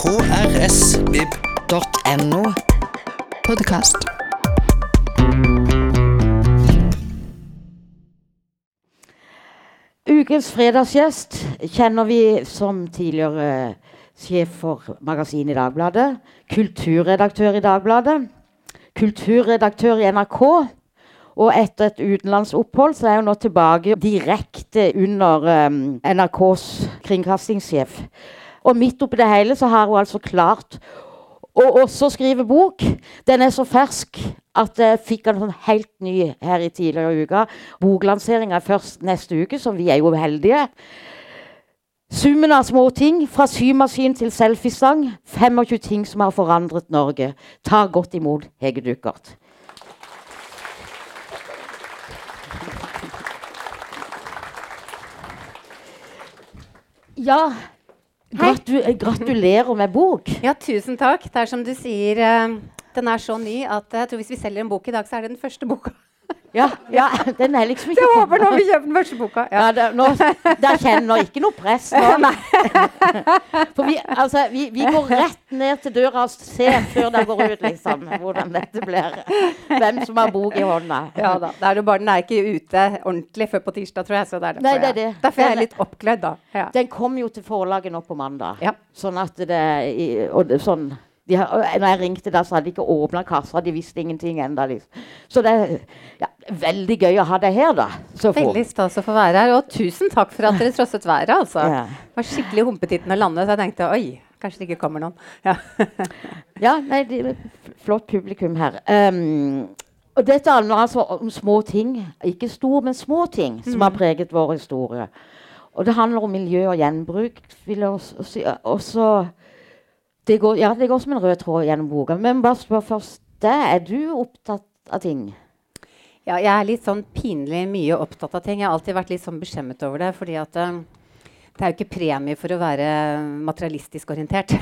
krsvib.no. Podkast. Ukens fredagsgjest kjenner vi som tidligere sjef for magasinet i Dagbladet, kulturredaktør i Dagbladet, kulturredaktør i NRK. Og etter et utenlandsopphold så er hun nå tilbake direkte under um, NRKs kringkastingssjef. Og midt oppi det hele så har hun altså klart å også skrive bok. Den er så fersk at jeg fikk den sånn helt ny her i tidligere uka. Boklanseringa er først neste uke, så vi er jo heldige. Summen av små ting, fra symaskin til selfiestang. 25 ting som har forandret Norge. Ta godt imot Hege Duckert. Ja, gratu gratulerer med bok. Ja, tusen takk. Det er som du sier, eh, den er så ny at jeg tror hvis vi selger en bok i dag, så er det den første boka. Ja, ja den er liksom ikke Det håper når vi kjøper den første boka. Ja, det, nå, Der kjenner ikke noe press nå. For vi, altså, vi, vi, går rett ned til døra og ser før den går ut, liksom, hvordan dette blir. Hvem som har bok i hånda. Ja da. Det er jo bare, den er ikke ute ordentlig før på tirsdag, tror jeg. Så det er derfor, Nei, det er det. Jeg, derfor er jeg litt oppkledd, da. Ja. Den kom jo til forlaget nå på mandag. Ja. Sånn at det, og det sånn de har, når jeg ringte, da, så hadde de ikke åpna kassa. De visste ingenting ennå. Liksom. Så det er ja, veldig gøy å ha deg her, da. veldig stas å få være her. Og tusen takk for at dere trosset været. Altså. Ja. Det var skikkelig humpetitten å lande, så jeg tenkte oi, kanskje det ikke kommer noen. Ja, ja nei, det er flott publikum her. Um, og dette handler altså om små ting. Ikke store, men små ting som mm. har preget vår historie. Og det handler om miljø og gjenbruk. vil jeg også si. Også det går, ja, det går som en rød tråd gjennom boka. Men bare spør først deg. Er du opptatt av ting? Ja, jeg er litt sånn pinlig mye opptatt av ting. Jeg har alltid vært litt sånn beskjemmet over det. fordi at uh, det er jo ikke premie for å være materialistisk orientert.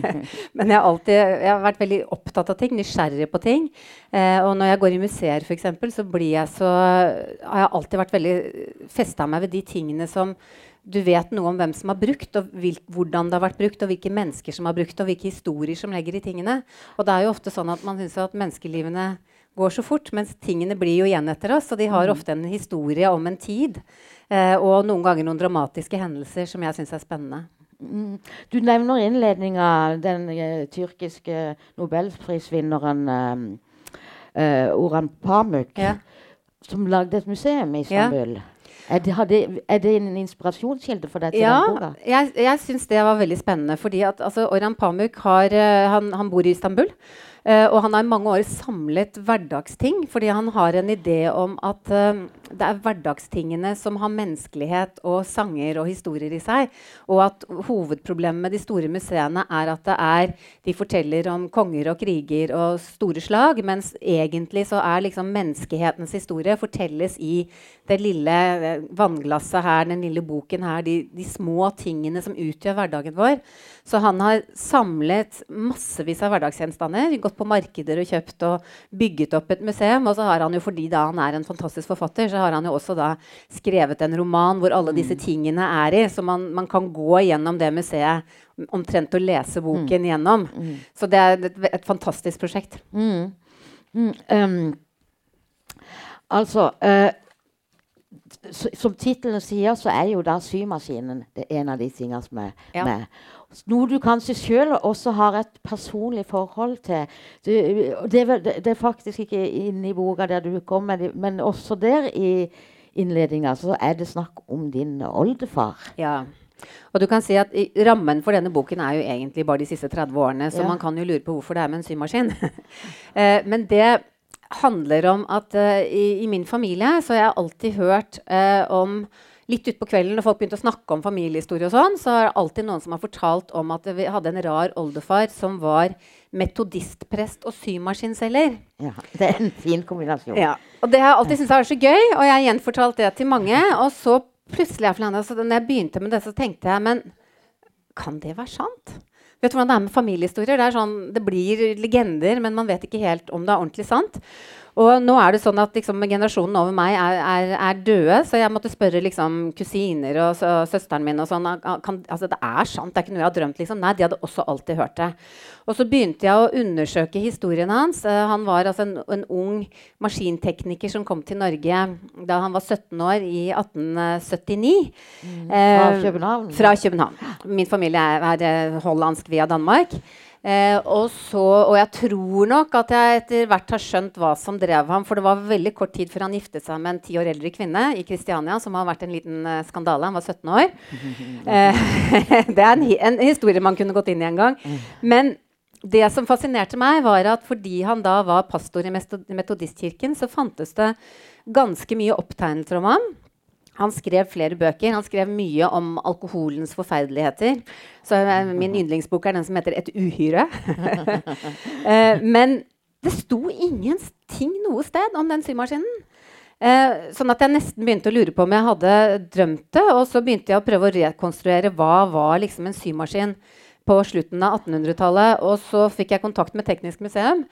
Men jeg har, alltid, jeg har vært veldig opptatt av ting, nysgjerrig på ting. Eh, og når jeg går i museer, f.eks., så så har jeg alltid vært veldig festa meg ved de tingene som du vet noe om hvem som har brukt, og hvil, hvordan det har vært brukt, og hvilke mennesker som har brukt og hvilke historier som legger i tingene. Og det er jo ofte sånn at man syns at menneskelivene går så fort, mens tingene blir jo igjen etter oss. Og de har mm. ofte en historie om en tid, eh, og noen ganger noen dramatiske hendelser som jeg syns er spennende. Mm. Du nevner innledninga den uh, tyrkiske nobelprisvinneren uh, uh, Oran Pamuk, ja. som lagde et museum i Istanbul. Ja. Er det, er det, en inspirasjonskilde for deg til ja, den boka? Jeg, jeg syns det var veldig spennende. fordi at altså, Orhan Pamuk har, eh, han, han bor i Istanbul. Uh, og han har i mange år samlet hverdagsting, fordi han har en idé om at uh, det er hverdagstingene som har menneskelighet og sanger og historier i seg. Og at hovedproblemet med de store museene er at det er, de forteller om konger og kriger og store slag, mens egentlig så er liksom menneskehetens historie fortelles i det lille uh, vannglasset her, den lille boken her, de, de små tingene som utgjør hverdagen vår. Så han har samlet massevis av hverdagsgjenstander, gått på markeder og kjøpt og bygget opp et museum. Og så har han jo, fordi da han er en fantastisk forfatter, så har han jo også da skrevet en roman hvor alle disse mm. tingene er i. Så man, man kan gå gjennom det museet omtrent å lese boken mm. gjennom. Mm. Så det er et, et fantastisk prosjekt. Mm. Mm. Um, altså uh, som tittelen sier, så er jo da symaskinen det en av de tingene som er ja. med. Noe du kanskje sjøl også har et personlig forhold til. Du, det, det, er faktisk ikke inne i boka der du kom med, men også der i innledninga så er det snakk om din oldefar. Ja. Og du kan si at Rammen for denne boken er jo egentlig bare de siste 30 årene, så ja. man kan jo lure på hvorfor det er med en symaskin. eh, men det handler om at eh, i, i, min familie så har jeg alltid hørt eh, om Litt utpå kvelden når folk begynte å snakke om familiehistorie, og sånn, så er det alltid noen som har fortalt om at vi hadde en rar oldefar som var metodistprest og symaskinselger. Ja, Det er en fin kombinasjon. Ja, og Det har jeg alltid syntes vært så gøy, og jeg har gjenfortalt det til mange. Og så plutselig, altså, når jeg begynte med det, så tenkte jeg men kan det være sant? Vet du hvordan det er med familiehistorier? Det, er sånn, det blir legender, men man vet ikke helt om det er ordentlig sant. Og nå er det sånn at liksom, generasjonen over meg er, er, er, døde, så jeg måtte spørre liksom, kusiner og så, søsteren min og sånn kan, altså, Det er sant, det er ikke noe jeg har drømt. Liksom. Nei, de hadde også alltid hørt det. Og så begynte jeg å undersøke historien hans. Uh, han var altså en, en, ung maskintekniker som kom til Norge da han var 17 år i 1879. Mm, fra uh, København? Fra København. Min familie er, er hollandsk via Danmark. Eh, og, så, og jeg tror nok at jeg etter hvert har skjønt hva som drev ham. For det var veldig kort tid før han giftet seg med en ti år eldre kvinne i Kristiania, som har vært en liten uh, skandale. Han var 17 år. Eh, det er en, en, historie man kunne gått inn i en gang. Men det som fascinerte meg, var at fordi han da var pastor i Metodistkirken, så fantes det ganske mye opptegnelser om ham. Han skrev flere bøker. Han skrev mye om alkoholens forferdeligheter. Så uh, min yndlingsbok er den som heter 'Et uhyre'. uh, men det sto ingenting noe sted om den symaskinen. Eh, sånn at jeg nesten begynte å lure på om jeg hadde drømt det. Og så begynte jeg å prøve å rekonstruere hva var liksom en symaskin på slutten av 1800-tallet. Og så fikk jeg kontakt med Teknisk museum.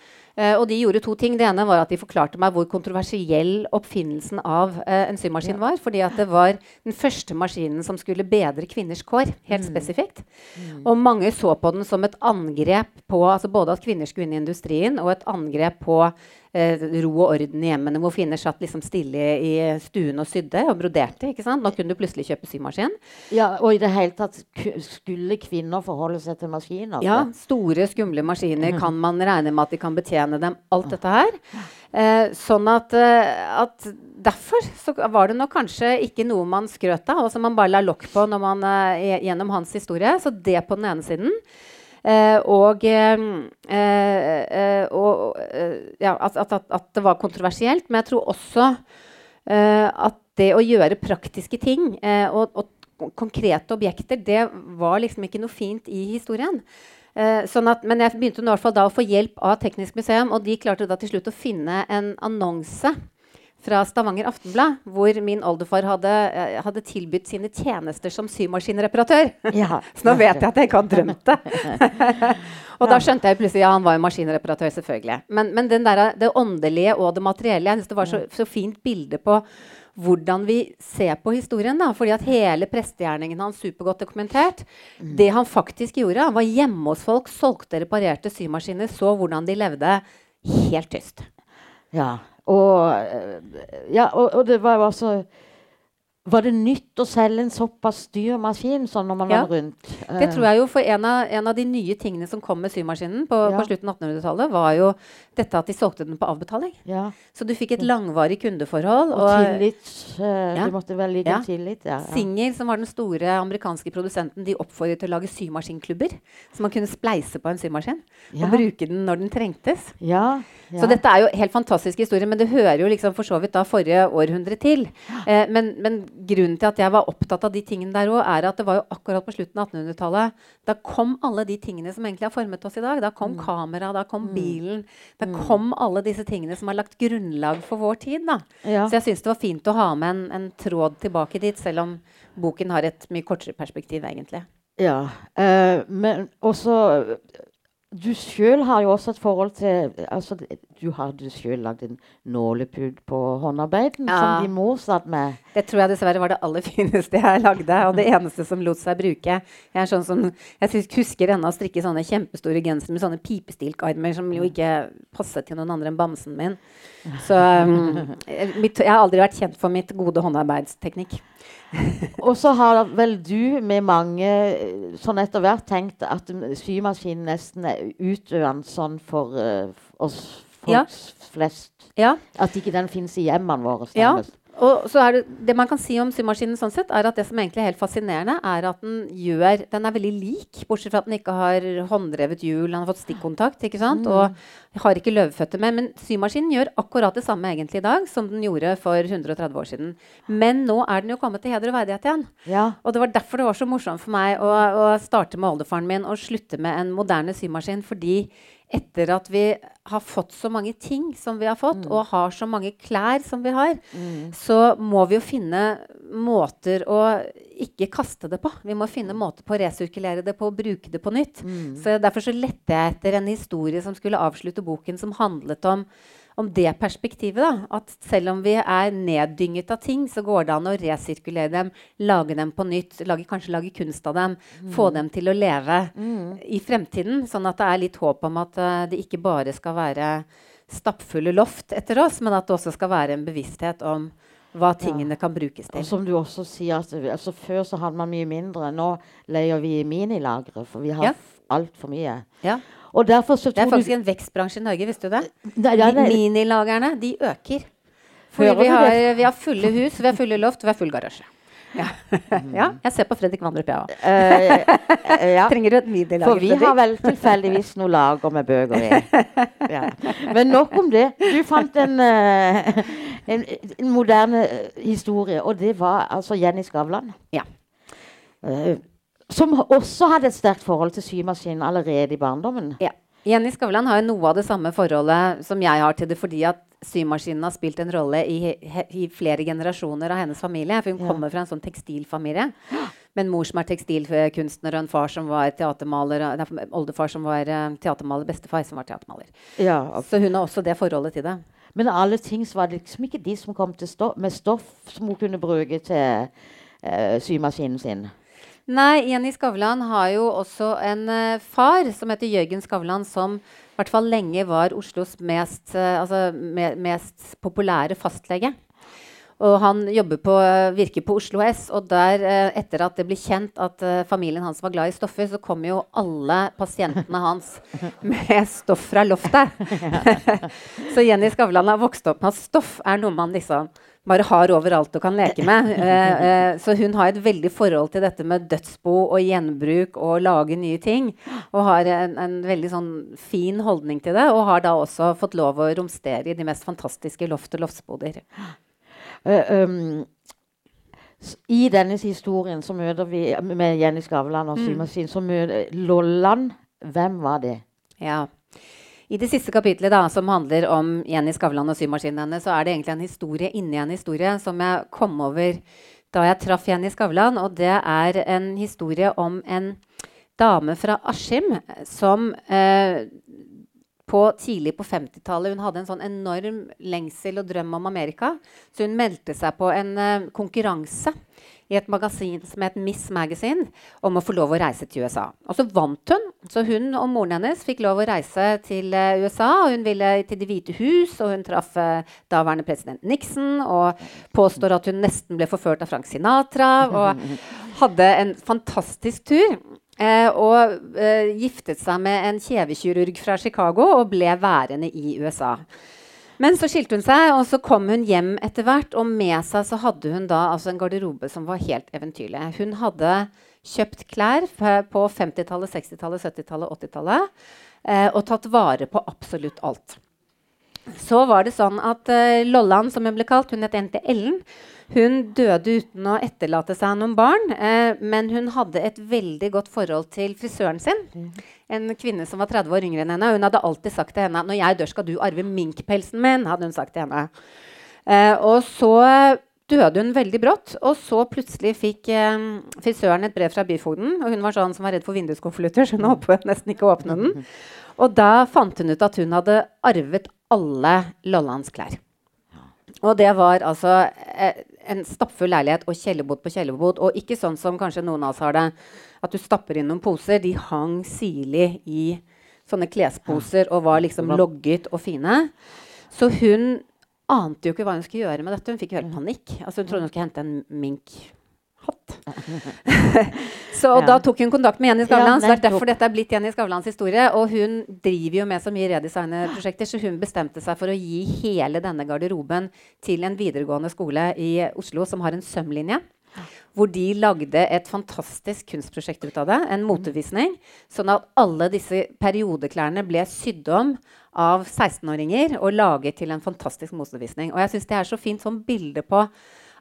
Uh, og de gjorde to ting. Det ene var at de forklarte meg hvor kontroversiell oppfinnelsen av uh, en symaskin ja. var. Fordi at det var den første maskinen som skulle bedre kvinners kår. Helt mm. spesifikt. Mm. Og mange så på den som et angrep på altså både at kvinner skulle inn i industrien, og et angrep på eh, ro og orden i hjemmene, hvor kvinner satt liksom stille i stuen og sydde og broderte. ikke sant? Nå kunne du plutselig kjøpe symaskin. Ja, Og i det hele tatt skulle kvinner forholde seg til maskiner? Ja. Store, skumle maskiner. Mm. Kan man regne med at de kan betjene dem? Alt dette her. Eh, sånn at, eh, at, Derfor så var det nok kanskje ikke noe man skrøt av, og som man bare la lokk på når man, eh, gjennom hans historie. Så det på den ene siden. Eh, og, eh, eh, og ja, at, at, at, det var kontroversielt. Men jeg tror også at det å gjøre praktiske ting og, og konkrete objekter, det var liksom ikke noe fint i historien. Eh, sånn at, men jeg begynte i hvert fall da å få hjelp av Teknisk museum, og de klarte da til slutt å finne en annonse fra Stavanger Aftenblad, hvor min oldefar hadde, uh, hadde tilbudt sine tjenester som symaskinreparatør. Ja. Så nå vet jeg at jeg ikke har drømt det. og da skjønte jeg plutselig ja, han var jo maskinreparatør, selvfølgelig. Men, men der, det åndelige og det materielle Jeg synes det var så, så fint bilde på hvordan vi ser på historien. da, fordi at hele prestegjerningen hans supergodt dokumentert. Mm. Det han faktisk gjorde, han var hjemme hos folk, solgte reparerte symaskiner, så hvordan de levde. Helt tyst. Ja, og, eh, ja, og, og det var jo altså var det nytt å selge en såpass dyr maskin sånn når man ja. var rundt? Det tror jeg jo, for en av, en av, de nye tingene som kom med symaskinen på, ja. på slutten av 1800-tallet, var jo dette at de solgte den på avbetaling. Ja. Så du fikk et langvarig kundeforhold. Og, og tillit. Uh, du måtte vel ligge ja. tillit. Ja, Singer, som var den store amerikanske produsenten, de oppfordret til å lage symaskinklubber. Så man kunne spleise på en symaskin og bruke den når den trengtes. Så dette er jo helt fantastisk historie, men det hører jo liksom for så vidt da forrige århundre til. Uh, men, men grunnen til at jeg var opptatt av de tingene der òg, er at det var jo akkurat på slutten av 1800-tallet. Da kom alle de tingene som egentlig har formet oss i dag. Da kom mm. kamera, da kom mm. bilen. Da mm. kom alle disse tingene som har lagt grunnlag for vår tid. da. Ja. Så jeg syns det var fint å ha med en, en, tråd tilbake dit, selv om boken har et mye kortere perspektiv, egentlig. Ja, eh, men også du sjøl har jo også et forhold til altså, Du har du sjøl lagd en nålepud på håndarbeiden ja. som din mor satt med. Det tror jeg dessverre var det aller fineste jeg lagde, og det eneste som lot seg bruke. Jeg, er sånn som, jeg husker ennå å strikke sånne kjempestore gensere med sånne pipestilkarmer som jo ikke passet til noen andre enn bamsen min. Så um, mitt, jeg har aldri vært kjent for mitt gode håndarbeidsteknikk. og så har vel du med mange sånn etter hvert tenkt at symaskinen nesten er utdøende sånn for uh, oss folk ja. flest. Ja. At ikke den fins i hjemmene våre. Ja. Og så er det, det man kan si om symaskinen, sånn sett, er at det som egentlig er helt fascinerende, er at den gjør Den er veldig lik, bortsett fra at den ikke har hånddrevet hjul, den har fått stikkontakt ikke sant? Mm. og har ikke løvføtter med. Men symaskinen gjør akkurat det samme egentlig i dag som den gjorde for 130 år siden. Men nå er den jo kommet til heder og verdighet igjen. Ja. Og det var derfor det var så morsomt for meg å, å starte med oldefaren min og slutte med en moderne symaskin, fordi etter at vi har fått så mange ting som vi har fått, mm. og har så mange klær som vi har, mm. så må vi jo finne måter å ikke kaste det på. Vi må finne måter på å resirkulere det på og bruke det på nytt. Mm. Så Derfor så lette jeg etter en historie som skulle avslutte boken, som handlet om om det perspektivet. da, At selv om vi er neddynget av ting, så går det an å resirkulere dem, lage dem på nytt, lage, kanskje lage kunst av dem. Få dem til å leve i fremtiden. Sånn at det er litt håp om at uh, det ikke bare skal være stappfulle loft etter oss, men at det også skal være en bevissthet om hva tingene kan brukes Og til. som du også sier, at, altså, før så hadde man mye mindre. Nå leier vi minilagre, for vi har Ja. ja. altfor mye. Ja. Og derfor så Det er faktisk faktisk en vekstbransje i Norge, visste du det? Nei, ja, De det- minilagerne, de øker. Fordi vi har, vi har fulle hus, vi har fulle loft, vi har full garasje. Ja, ja jeg ser på Fredrik Vandrup, jeg òg. Eh, eh, ja. Trenger du et minilager? For vi har vel tilfeldigvis noe lager med bøker i. Ja. Men nok om det. Du fant en, uh, en, en moderne eh, historie, og det var altså Jenny Skavlan. Ja. Eh, som også hadde et sterkt forhold til symaskinen allerede i barndommen. Ja. Jenny Skavlan har jo noe av det samme forholdet som jeg har til det, fordi at symaskinen har spilt en rolle i, i flere generasjoner av hennes familie. For hun Ja. kommer fra en sånn tekstilfamilie. Med en mor som er tekstilkunstner, og en far som var teatermaler. Oldefar som var eh, teatermaler, bestefar som var teatermaler. Ja, Så hun har også det forholdet til det. Men alle ting var det liksom ikke de som kom til stoff, med stoff som hun kunne bruke til eh, symaskinen sin. Nei, Jenny Skavlan har jo også en uh, far som heter Jørgen Skavlan, som i hvert fall lenge var Oslos mest, uh, altså, me mest populære fastlege. Og han på, eh, virker på Oslo S, og der, etter at det ble kjent at familien hans var glad i stoffer, så kom jo alle pasientene hans med stoff fra loftet. så Jenny Skavlan har vokst opp med at stoff er noe man liksom bare har overalt og kan leke med. Eh, eh, så hun har et veldig forhold til dette med dødsbo og gjenbruk og lage nye ting. Og har en, en veldig sånn fin holdning til det, og har da også fått lov å romstere i de mest fantastiske loft- og loftsboder. Eh, um, I denne historien så møter vi med Jenny Skavlan og symaskin, så møter Lolland Hvem var det? Ja. I det siste kapitlet, da, som handler om Jenny Skavlan og symaskinen hennes, så er det egentlig en historie inni en historie som jeg kom over da jeg traff Jenny Skavlan. Og det er en historie om en dame fra Askim som eh, på tidlig på 50-tallet Hun hadde en sånn enorm lengsel og drøm om Amerika. Så hun meldte seg på en eh, konkurranse i et magasin som het Miss Magazine om å få lov å reise til USA. Og så vant hun. Så hun og moren hennes fikk lov å reise til eh, USA. og Hun ville til Det hvite hus, og hun traff eh, daværende president Nixon. Og påstår at hun nesten ble forført av Frank Sinatra. Og hadde en fantastisk tur. Eh, og eh, giftet seg med en kjevekirurg fra Chicago og ble værende i USA. Men så skilte hun seg, og så kom hun hjem etter hvert. Og med seg så hadde hun da altså en garderobe som var helt eventyrlig. Hun hadde kjøpt klær på 50-tallet, 60-tallet, 70-tallet, 80-tallet. Eh, og tatt vare på absolutt alt. Så var det sånn at eh, Lolland, som hun ble kalt, hun het egentlig Ellen, hun døde uten å etterlate seg noen barn. Eh, men hun hadde et veldig godt forhold til frisøren sin. En kvinne som var 30 år yngre enn henne. Hun hadde alltid sagt til henne når jeg dør, skal du arve minkpelsen min. hadde hun sagt til henne. Eh, og så døde hun veldig brått. Og så plutselig fikk eh, frisøren et brev fra byfogden. Og hun var sånn som var redd for vinduskonvolutter, så hun håpet nesten ikke å åpne den. Og da fant hun ut at hun hadde arvet alle Lollands klær. Og det var altså eh, en stappfull leilighet og kjellerbod på kjellerbod. Og ikke sånn som kanskje noen av oss har det, at du stapper inn noen poser. De hang sirlig i sånne klesposer og var liksom logget og fine. Så hun ante jo ikke hva hun skulle gjøre med dette. Hun fikk jo helt panikk. Altså, hun trodde hun skulle hente en minkhatt. så Ja. da tok hun kontakt med Jenny Skavlan. Ja, så det er derfor dette er blitt Jenny Skavlans historie. Og hun driver jo med så mye redesignerprosjekter, så hun bestemte seg for å gi hele denne garderoben til en videregående skole i Oslo som har en sømlinje. Hvor de lagde et fantastisk kunstprosjekt ut av det. En motevisning. Sånn at alle disse periodeklærne ble sydd om av 16-åringer og laget til en fantastisk motevisning. Og jeg syns det er så fint sånn bilde på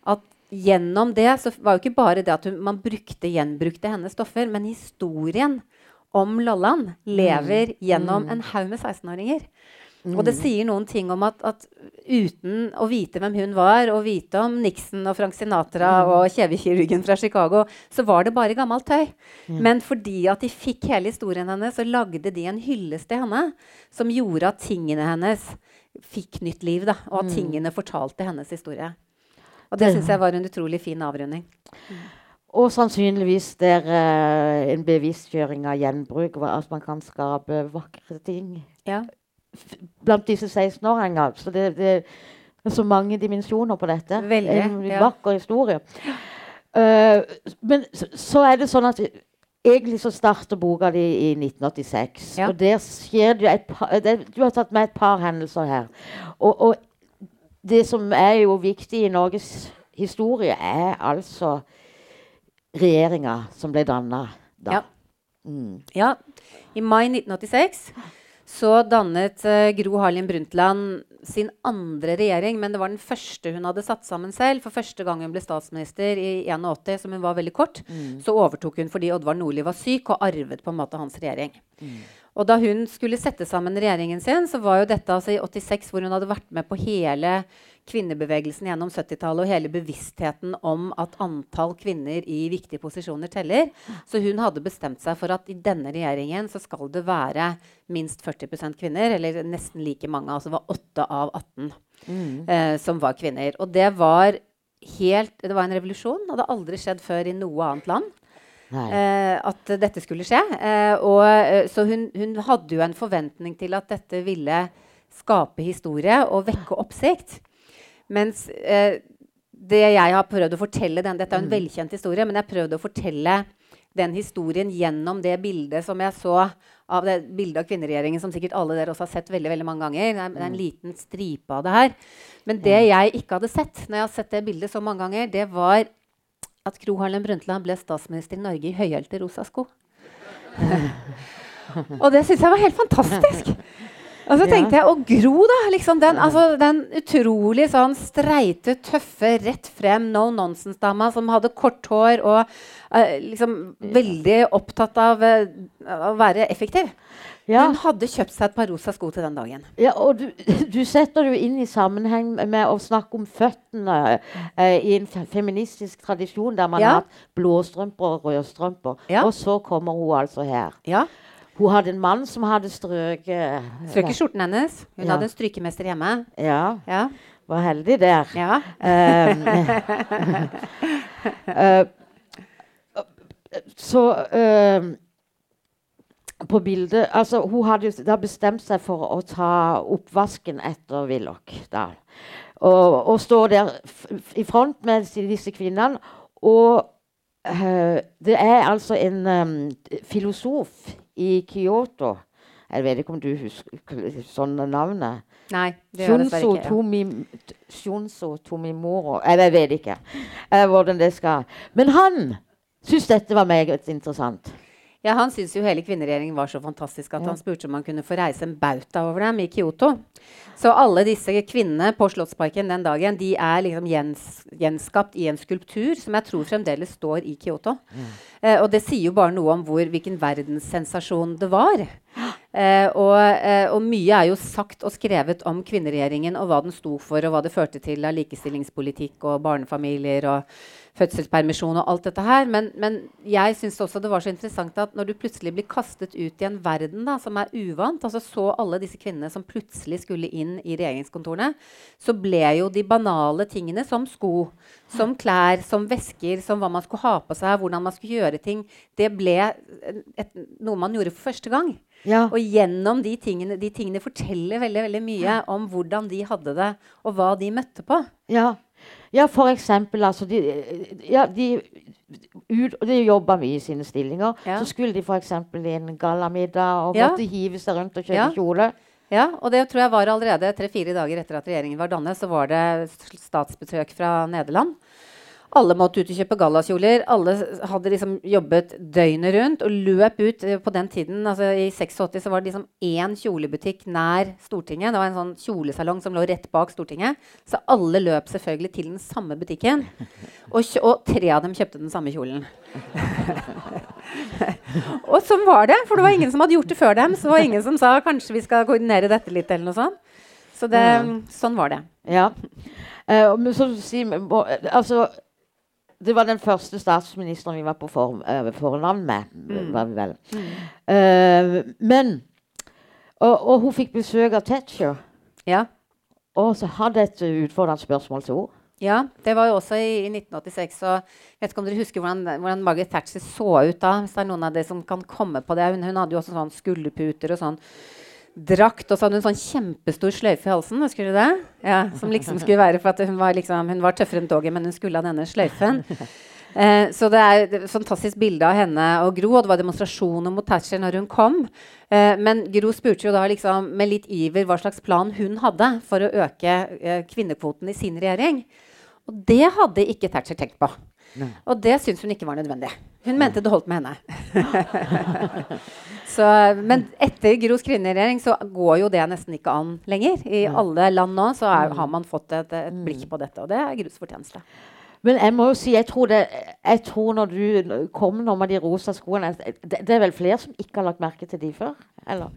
at gjennom det så var jo ikke bare det at hun, man brukte, gjenbrukte hennes stoffer, men historien om Lolland lever gjennom en haug med 16-åringer. Og det sier noen ting om at, at uten å vite hvem hun var, og vite om Nixon og Frank Sinatra og kjevekirurgen fra Chicago, så var det bare gammelt tøy. Men fordi at de fikk hele historien hennes, så lagde de en hyllest til henne som gjorde at tingene hennes fikk nytt liv. Da, og at tingene fortalte hennes historie. Og det syns jeg var en utrolig fin avrunding. Og sannsynligvis der eh, en bevisstgjøring av gjenbruk, at man kan skape vakre ting Ja. blant disse 16-åringene. Så det, det er så mange dimensjoner på dette. Veldig, En ja. vakker historie. Uh, men så, så er det sånn at egentlig så starter boka di i 1986. Ja. Og der skjer det jo et par det, Du har tatt med et par hendelser her. Og, og det som er jo viktig i Norges historie, er altså regjeringa som ble danna da. Ja. Mm. Ja, I mai 1986 så dannet uh, Gro Harlem Brundtland sin andre regjering, men det var den første hun hadde satt sammen selv. For første gang hun ble statsminister i 81, som hun var veldig kort, så overtok hun fordi Oddvar Nordli var syk, og arvet på en måte hans regjering. Og da hun skulle sette sammen regjeringen sin, så var jo dette altså i 86, hvor hun hadde vært med på hele kvinnebevegelsen gjennom 70-tallet og hele bevisstheten om at antall kvinner i viktige posisjoner teller. Så hun hadde bestemt seg for at i denne regjeringen så skal det være minst 40% kvinner, eller nesten like mange. Altså var 8 av 18 eh, som var kvinner. Og det var helt Det var en revolusjon. Det hadde aldri skjedd før i noe annet land. Eh, at dette skulle skje. Eh, og, eh, så hun, hun hadde jo en forventning til at dette ville skape historie og vekke oppsikt. Mens eh, det jeg har prøvd å fortelle den, Dette er en velkjent historie, men jeg har prøvd å fortelle den historien gjennom det bildet som jeg så av det bildet av kvinneregjeringen, som sikkert alle dere også har sett veldig veldig mange ganger. Det er, det er en liten stripe av det her. Men det jeg ikke hadde sett, når jeg har sett det bildet så mange ganger, det var at Gro Harlem Brundtland ble statsminister i Norge i høyhælte rosa sko. og det syns jeg var helt fantastisk. Og så tenkte jeg, og Gro, da. Liksom den, altså, den utrolig sånn streite, tøffe, rett frem, no nonsense-dama som hadde kort hår og uh, liksom veldig opptatt av uh, å være effektiv. Ja. Hun hadde kjøpt seg et par rosa sko til den dagen. Ja, og du, du setter det jo inn i sammenheng med å snakke om føttene eh, i en feministisk tradisjon der man Ja. har hatt blåstrømper og rødstrømper. Ja. Og så kommer hun altså her. Ja. Hun hadde en mann som hadde strøket Strøk i skjorten hennes. Hun hadde en strykemester hjemme. Ja, Ja. var heldig der. ja. Um, uh, så eh, på bildet Altså, hun hadde jo da bestemt seg for å ta oppvasken etter Willoch. Og, og står der i front med disse kvinnene. Og uh, det er altså en um, filosof i Kyoto Jeg vet ikke om du husker sånne navnet? Nei, det gjør dessverre ikke. Ja. Tomi, Shunso Tomimoro Eller jeg vet ikke uh, hvordan det skal Men han syntes dette var meget interessant. Ja, Han syntes jo hele kvinneregjeringen var så fantastisk at Ja. han spurte om han kunne få reise en bauta over dem i Kyoto. Så alle disse kvinnene på Slottsparken den dagen de er liksom gjens, gjenskapt i en skulptur som jeg tror fremdeles står i Kyoto. Eh, og det sier jo bare noe om hvor, hvilken verdenssensasjon det var. Eh, og, eh, og mye er jo sagt og skrevet om kvinneregjeringen og hva den sto for, og hva det førte til av likestillingspolitikk og barnefamilier og fødselspermisjon og alt dette her. Men, men jeg syns også det var så interessant at når du plutselig blir kastet ut i en verden da, som er uvant, altså så alle disse kvinnene som plutselig skulle inn i regjeringskontorene, så ble jo de banale tingene som sko, som klær, som vesker, som hva man skulle ha på seg, hvordan man skulle gjøre ting, det ble et, noe man gjorde for første gang. Ja. Og gjennom de tingene, de tingene forteller veldig, veldig mye om hvordan de hadde det, og hva de møtte på. Ja, ja for eksempel altså de, ja, de, ut, de jobba mye i sine stillinger. Ja. Så skulle de f.eks. i en gallamiddag og Ja. måtte hive seg rundt og kjøpe Ja. kjole. Ja, og det tror jeg var allerede tre-fire dager etter at regjeringen var dannet, så var det statsbesøk fra Nederland. Alle måtte ut og kjøpe gallakjoler. Alle hadde liksom jobbet døgnet rundt og løp ut. eh, På den tiden, altså I 86 så var det liksom én kjolebutikk nær Stortinget. Det var en sånn kjolesalong som lå rett bak Stortinget. Så alle løp selvfølgelig til den samme butikken. Og, og tre av dem kjøpte den samme kjolen. og sånn var det, for det var ingen som hadde gjort det før dem. Så det var ingen som sa kanskje vi skal koordinere dette litt. eller noe sånt. Så det, sånn var det. Ja. Uh, men så altså, det var den første statsministeren vi var på for, eh, fornavn med. var vi vel. Eh, men og, og hun fikk besøk av Thatcher. Ja. Og så hadde et utfordrende spørsmål til henne. Ja, det var jo også i, i 1986. Og jeg vet ikke om dere husker hvordan, hvordan Margaret Thatcher så ut da? Hvis det er noen av dere som kan komme på det. Hun, hun hadde jo også sånn skulderputer og sånn drakt, og så hadde hun sånn kjempestor sløyfe i halsen. Husker du det? Ja, Som liksom skulle være for at hun var, liksom, hun var tøffere enn toget, men hun skulle ha denne sløyfen. Eh, så det er et fantastisk bilde av henne og Gro, og det var demonstrasjoner mot Thatcher når hun kom. Eh, men Gro spurte jo da liksom med litt iver hva slags plan hun hadde for å øke eh, kvinnekvoten i sin regjering. Og det hadde ikke Thatcher tenkt på. Og det syntes hun ikke var nødvendig. Hun mente det holdt med henne. så, men etter Gros kvinneregjering så går jo det nesten ikke an lenger. I alle land nå så er, har man fått et, et blikk på dette, og det er Gros fortjeneste. Men jeg må jo si, jeg tror, det, jeg tror når du kom nå med de rosa skoene det, det er vel flere som ikke har lagt merke til de før? Eller?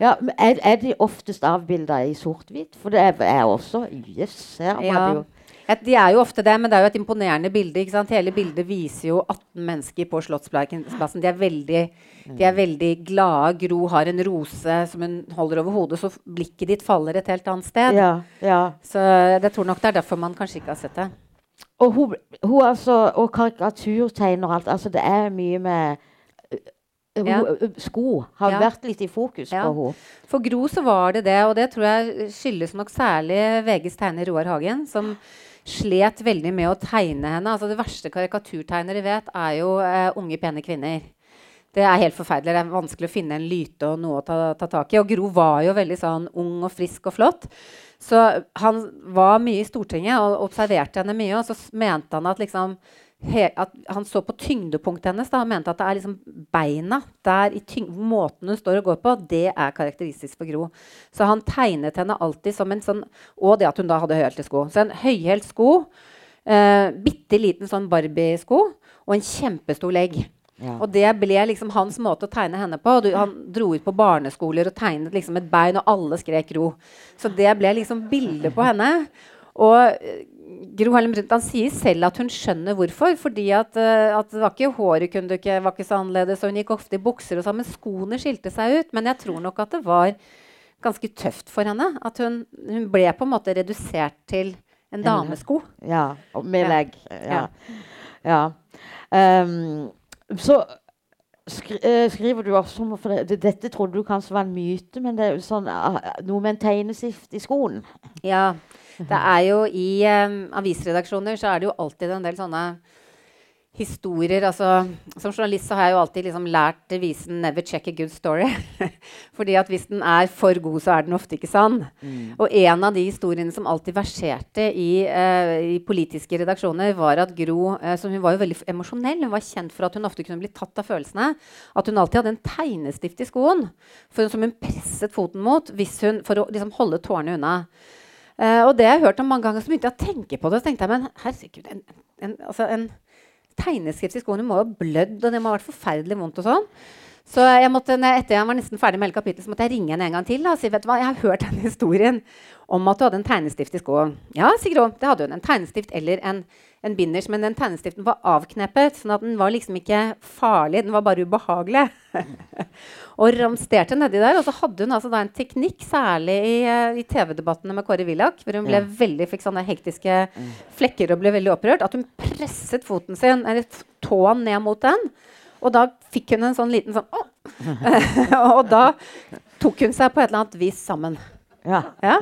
Ja, er, er de oftest avbilda i sort-hvitt? For det er, er også her var Ja. det jo Ja, de er jo ofte det, men det er jo et imponerende bilde. ikke sant? Hele bildet viser jo 18 mennesker på Slottsplassen. De er veldig, de er veldig glade. Gro har en rose som hun holder over hodet, så blikket ditt faller et helt annet sted. Ja. ja. Så jeg tror nok det er derfor man kanskje ikke har sett det. Og hun, hun altså, og karikaturtegner og alt. Altså, det er mye med Ja. Sko har Ja. vært litt i fokus Ja. på henne. For Gro så var det det, og det tror jeg skyldes nok særlig VGs tegner Roar Hagen, som slet veldig med å tegne henne. Altså Det verste karikaturtegnere vet, er jo eh, unge, pene kvinner. Det er helt forferdelig. Det er vanskelig å finne en lyte og noe å ta, ta tak i. Og Gro var jo veldig sånn ung og frisk og flott. Så han var mye i Stortinget og observerte henne mye, og så mente han at liksom at han så på tyngdepunktet hennes da, og mente at det er liksom beina der i måten hun står og går på, det er karakteristisk for Gro. Så han tegnet henne alltid som en sånn Og det at hun da hadde høyhælte sko. Så en høyhælt sko, eh, bitte liten sånn Barbie-sko og en kjempestor legg. Ja. Og det ble liksom hans måte å tegne henne på. Du, han dro ut på barneskoler og tegnet liksom et bein, og alle skrek 'ro'. Så det ble liksom bildet på henne. Og eh, Gro Harlem Brundtland sier selv at hun skjønner hvorfor. Fordi at, eh, at det var ikke håret kunne ikke, var ikke så annerledes, og hun gikk ofte i bukser og sånn, men skoene skilte seg ut. Men jeg tror nok at det var ganske tøft for henne. At hun, hun ble på en måte redusert til en damesko. Ja, med legg. Ja. ja. Ehm, så eh, skriver du også om for det, Dette trodde du kanskje var en myte, men det er jo sånn ah, noe med en tegnestift i skoen. Ja. Det er jo i um, avisredaksjoner så er det jo alltid en del sånne historier. Altså, som journalist så har jeg jo alltid liksom lært devisen 'never check a good story'. Fordi at hvis den er for god, så er den ofte ikke sann. Og en av de historiene som alltid verserte i, uh, i politiske redaksjoner, var at Gro uh, som Hun var jo veldig emosjonell. Hun var kjent for at hun ofte kunne bli tatt av følelsene. At hun alltid hadde en tegnestift i skoen for, som hun presset foten mot hvis hun, for å liksom, holde tårene unna. Eh, og det har jeg hørt om mange ganger, så begynte jeg å tenke på det. Så tenkte jeg, men herregud, en, en, altså en tegneskrift i skoene må jo ha blødd, og det må ha vært forferdelig vondt. og sånn. Så jeg måtte, etter jeg var nesten ferdig med hele kapittelet, så måtte jeg ringe henne en gang til da, og si vet du hva, jeg har hørt den historien om at du hadde en tegnestift i skoen. Ja, Sigrid. Det hadde hun. En tegnestift eller en, en binders. Men den tegnestiften var avkneppet, sånn at den var liksom ikke farlig, den var bare ubehagelig. og ramsterte nedi der. Og så hadde hun altså da en teknikk, særlig i, eh, i TV-debattene med Kåre Willoch, hvor hun ble Ja. veldig, fikk sånne hektiske flekker og ble veldig opprørt, at hun presset foten sin, eller tåen ned mot den. Og da fikk hun en sånn liten sånn! Og da tok hun seg på et eller annet vis sammen. Ja. Ja.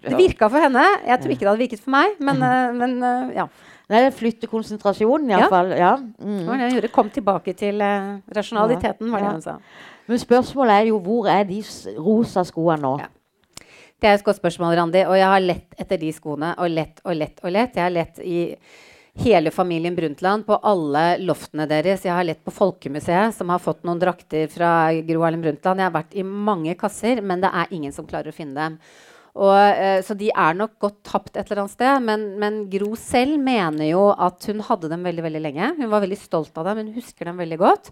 Det virka for henne. Jeg tror ikke det hadde virket for meg, men, eh, men eh, ja. Nei, det flytter konsentrasjonen, Ja. iallfall. Ja. Det Mm. var det. Kom tilbake til uh, rasjonaliteten, var det Ja. hun sa. Men spørsmålet er jo hvor er de rosa skoene nå? Ja. Det er et godt spørsmål, Randi. Og jeg har lett etter de skoene. Og lett og lett og lett. Jeg har lett i hele familien Brundtland på alle loftene deres. Jeg har lett på Folkemuseet, som har fått noen drakter fra Gro Harlem Brundtland. Jeg har vært i mange kasser, men det er ingen som klarer å finne dem. Og, eh, så de er nok godt tapt et eller annet sted. Men, men, Gro selv mener jo at hun hadde dem veldig veldig lenge. Hun var veldig stolt av dem, hun husker dem veldig godt.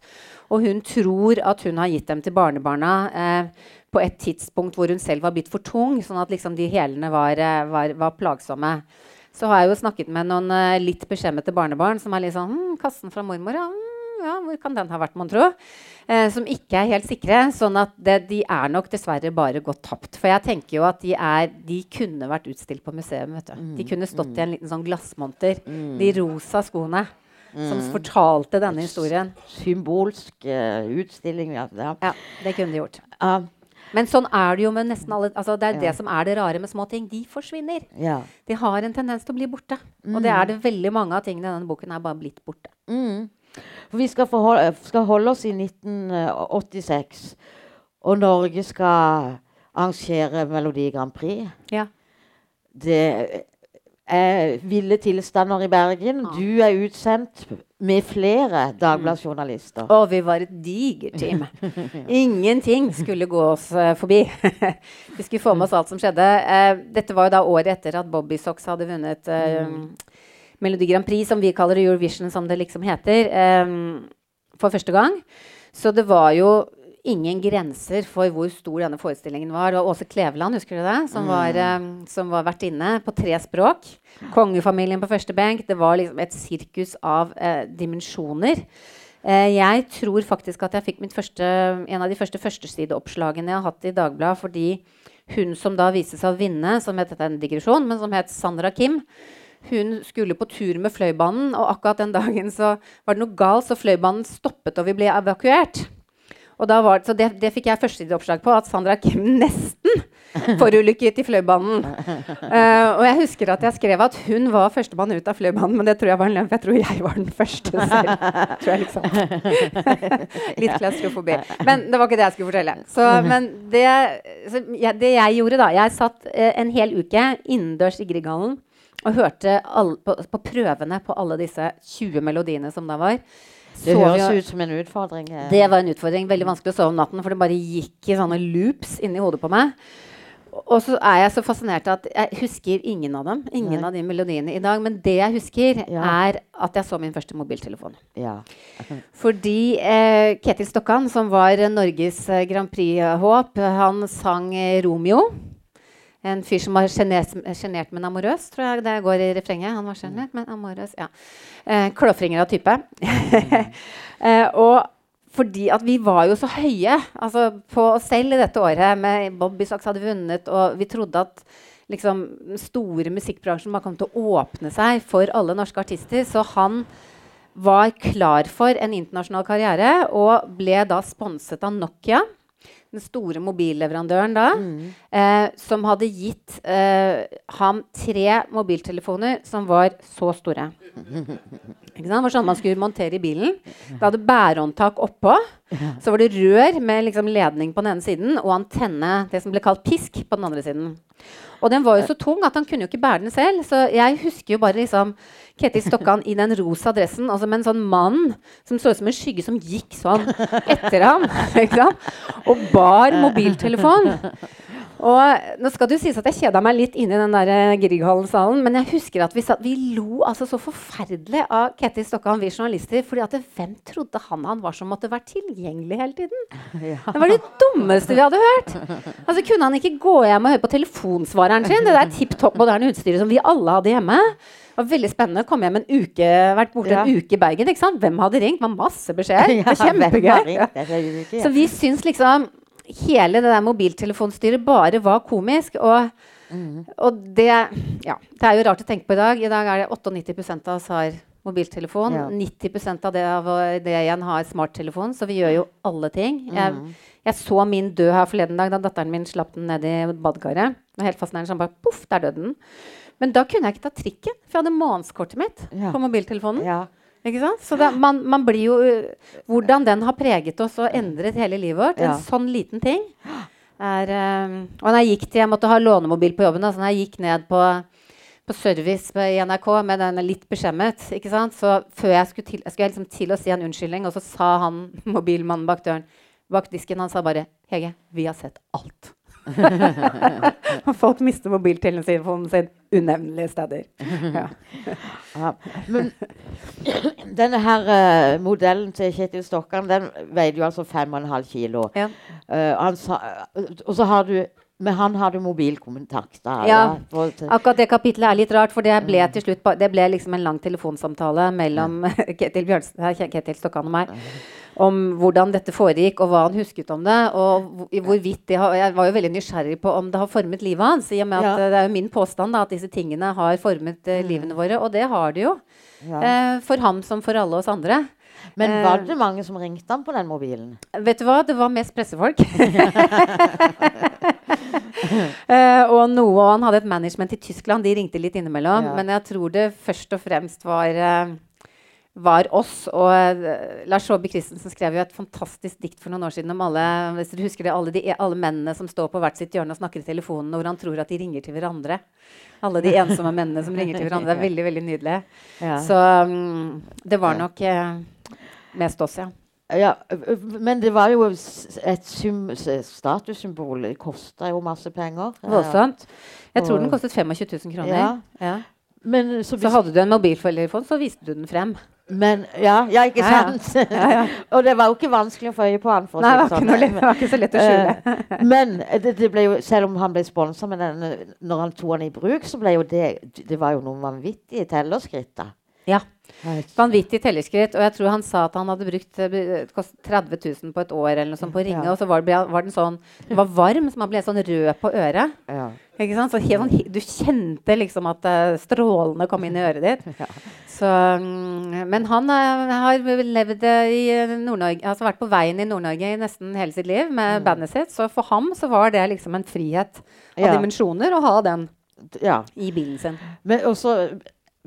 Og hun tror at hun har gitt dem til barnebarna eh, på et tidspunkt hvor hun selv var blitt for tung, sånn at liksom de hælene var, eh, var, var plagsomme så har jeg jo snakket med noen eh, litt beskjemmete barnebarn som er litt sånn hm, 'Kassen fra mormor, ja, hm, ja, hvor kan den ha vært, mon tro?' Eh, som ikke er helt sikre. Sånn at det, de er nok dessverre bare gått tapt. For jeg tenker jo at de, er, de kunne vært utstilt på museum. Mm, de kunne stått mm. i en liten sånn glassmonter. Mm. De rosa skoene. Som mm. fortalte denne historien. Symbolsk uh, utstilling. Ja. ja. det kunne de gjort. Uh, men sånn er det jo med nesten alle altså Det er ja. det som er det rare med små ting. De forsvinner. Ja. De har en tendens til å bli borte. Mm. Og det er det veldig mange av tingene i denne boken er bare blitt borte. Mm. For vi skal, forholde, skal, holde oss i 1986, og Norge skal arrangere Melodi Grand Prix. Ja. Det er ville tilstander i Bergen. Du er utsendt med flere Dagbladet-journalister. Og vi var et digert team. Ingenting skulle gå oss forbi. vi skulle få med oss alt som skjedde. Dette var jo da året etter at Bobby Socks hadde vunnet mm. Melodi Grand Prix, som vi kaller Eurovision, som det liksom heter, um, for første gang. Så det var jo ingen grenser for hvor stor denne forestillingen var. Det var Åse Kleveland husker du det, som, mm. var, um, som var vertinne på tre språk. Kongefamilien på første benk. Det var liksom et sirkus av uh, dimensjoner. Uh, jeg tror faktisk at jeg fikk første, en av de første førstesideoppslagene jeg har hatt i Dagbladet, fordi hun som da viste seg å vinne, som het en digresjon, men som het Sandra Kim, hun skulle på tur med Fløibanen, og akkurat den dagen så var det noe galt, så Fløibanen stoppet, og vi ble evakuert. Var, så det, det, fikk jeg førstesideoppslag på, at Sandra Kim nesten forulykket i Fløibanen. Uh, og jeg husker at jeg skrev at hun var førstemann ut av Fløibanen, men det tror jeg var en løgn, for jeg tror jeg var den første selv. tror jeg liksom. Litt klaustrofobi. Men det var ikke det jeg skulle fortelle. Så, men det, så, ja, det, jeg gjorde da Jeg satt uh, en hel uke innendørs i Grieghallen og hørte all, på, på prøvene på alle disse 20 melodiene som da var. Det høres ut som en utfordring. Eh. Det var en utfordring. Veldig vanskelig å sove om natten, for det bare gikk i sånne loops inni hodet på meg. Og så er jeg så fascinert at jeg husker ingen av dem. Ingen Nei. av de melodiene i dag. Men det jeg husker, ja. er at jeg så min første mobiltelefon. Ja. Fordi eh, Ketil Stokkan, som var Norges eh, Grand Prix-håp, han sang eh, Romeo. En fyr som var sjenert, men amorøs, tror jeg det går i refrenget. Han var sjenert, men amorøs. Ja. Eh, av type. eh, og fordi at vi var jo så høye altså, på oss selv i dette året. med Bobby Socks hadde vunnet, og vi trodde at liksom, den store musikkbransjen bare kom til å åpne seg for alle norske artister. Så han var klar for en internasjonal karriere og ble da sponset av Nokia den store mobilleverandøren da, mm. eh, som hadde gitt eh, ham tre mobiltelefoner som var så store. Ikke sant? Det var sånn man skulle montere i bilen. Det hadde bærehåndtak oppå. Så var det rør med liksom ledning på den ene siden og antenne, det som ble kalt pisk, på den andre siden. Og den var jo så tung at han kunne jo ikke bære den selv. Så jeg husker jo bare liksom Ketil Stokkan i den rosa dressen, altså med en sånn mann som så ut som en skygge som gikk sånn etter ham. Og bar mobiltelefon. Og nå skal det jo sies at Jeg kjeda meg litt inn i den der eh, Grieghallen-salen. Men jeg husker at vi, satt, vi lo altså så forferdelig av Ketil Stokkan, vi journalister. fordi at Hvem trodde han han var som måtte være tilgjengelig hele tiden? Ja. Det var det dummeste vi hadde hørt. Altså Kunne han ikke gå hjem og høre på telefonsvareren sin? Det der tipp topp moderne utstyret som vi alle hadde hjemme. Det var veldig spennende. Kom hjem en uke, vært borte ja. en uke i Bergen. ikke sant? Hvem hadde ringt? Det var masse beskjeder. Ja, kjempegøy. Så vi syns liksom hele det der mobiltelefonstyret bare var komisk. Og, mm. og det, ja, det er jo rart å tenke på i dag. I dag er det 98% av oss har mobiltelefon. Ja. 90% av det, av det igjen har smarttelefon. Så vi gjør jo alle ting. Mm. Jeg, jeg, så min dø her forleden dag da datteren min slapp den ned i badekaret. Helt fascinerende. Sånn bare, poff, der døde den. Men da kunne jeg ikke ta trikken, for jeg hadde månedskortet mitt ja. på mobiltelefonen. Ja. Ikke sant? Så det, man, man, blir jo Hvordan den har preget oss og endret hele livet vårt, ja. en sånn liten ting er, um, Og når jeg gikk til Jeg måtte ha lånemobil på jobben. Altså når jeg gikk ned på på service på- i NRK med den litt beskjemmet. ikke sant? Så før jeg skulle til, jeg skulle liksom til å si en unnskyldning, og så sa han mobilmannen bak døren bak disken han sa bare 'Hege, vi har sett alt'. Og Folk mister mobiltelefonen sin unevnelige steder. Ja. Ja. Men denne her uh, modellen til Kjetil Stokkan den veide jo altså 5,5 kilo. Ja. Uh, han sa, og så har du Men han hadde mobilkontakt. Ja. Akkurat det kapitlet er litt rart, for det ble til slutt Det ble liksom en lang telefonsamtale mellom Ketil, Ketil Stokkan og meg om hvordan dette foregikk, og hva han husket om det. Og hvorvidt det har, Jeg var jo veldig nysgjerrig på om det har formet livet hans. I og med at Ja. eh, Det er jo min påstand da, at disse tingene har formet eh, livene våre, og det har det jo. ja. Eh, for ham som for alle oss andre. Men eh, var det mange som ringte han på den mobilen? Vet du hva, det var mest pressefolk. uh, og noe, han hadde et management i Tyskland, de ringte litt innimellom. Ja. Men jeg tror det først og fremst var, eh, var oss. Og eh, Lars Saabye Christensen skrev jo et fantastisk dikt for noen år siden om alle hvis dere husker det, alle, de, alle mennene som står på hvert sitt hjørne og snakker i telefonen, og hvor han tror at de ringer til hverandre. Alle de ensomme mennene som ringer til hverandre. Det er veldig veldig nydelig. Ja. Så um, det var nok eh, mest oss, ja. Ja, men det var jo et statussymbol. Det kosta jo masse penger. Voldsomt. Jeg tror den kostet 25 000 kroner. Ja. Ja. Men så, Så hadde du en mobiltelefon, så viste du den frem. Men ja, ja ikke sant? Ja, ja. og det var jo ikke vanskelig å få øye på han. Nei, det var, sånn. lett, det var ikke så lett å skjule. Eh, Men det, det ble jo, selv om han ble sponsa med den når han tok den i bruk, så ble jo det Det var jo noen vanvittige tellerskritt, da. Ja. Vanvittig telleskritt. Og jeg tror han sa at han hadde brukt eh, det kostet 30 000 på et år eller noe sånt på å ringe, Ja. og så var, det, var den sånn Den var varm, så man ble sånn rød på øret. Ja. Ikke sant? Så sånn, du kjente liksom at eh, strålene kom inn i øret ditt. Ja. Så, mm, men han eh, har levd eh, i Nord-Norge, altså vært på veien i Nord-Norge i nesten hele sitt liv med bandet sitt. Så for ham så var det liksom en frihet av dimensjoner å ha den ja. i bilen sin. Men også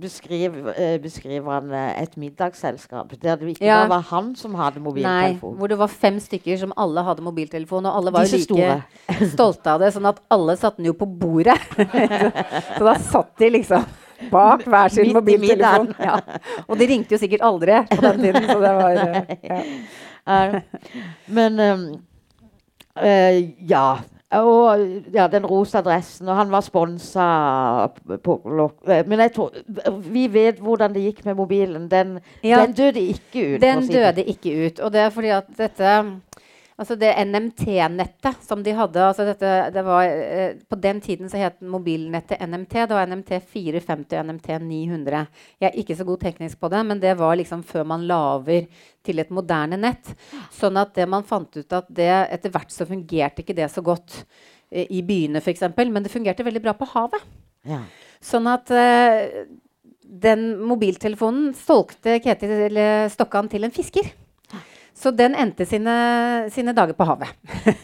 beskriver, eh, beskriver han eh, et middagsselskap der det ikke Ja. bare var han som hadde Nei, hvor det var fem stykker som alle hadde mobiltelefon, og alle var Disse like stolte av det, sånn at alle satte den jo på bordet. så da satt de liksom bak hver sin mobiltelefon. Ja. Og de ringte jo sikkert aldri på den tiden, så det var eh, ja. Men um, uh, ja. Og ja, den rosa dressen, og han var sponsa eh, Men jeg tror Vi vet hvordan det gikk med mobilen. Den, Ja. den døde ikke ut. Den døde ikke ut. Og det er fordi at dette Altså det NMT-nettet som de hadde altså dette, det var, eh, På den tiden så het mobilnettet NMT. Det var NMT 450 og NMT 900. Jeg er ikke så god teknisk på det, men det var liksom før man laver til et moderne nett. Sånn at det man fant ut at det etter hvert så fungerte ikke det så godt eh, i byene f.eks., men det fungerte veldig bra på havet. Ja. Sånn at eh, den mobiltelefonen solgte Ketil Stokkan til en fisker. Så den endte sine, sine dager på havet.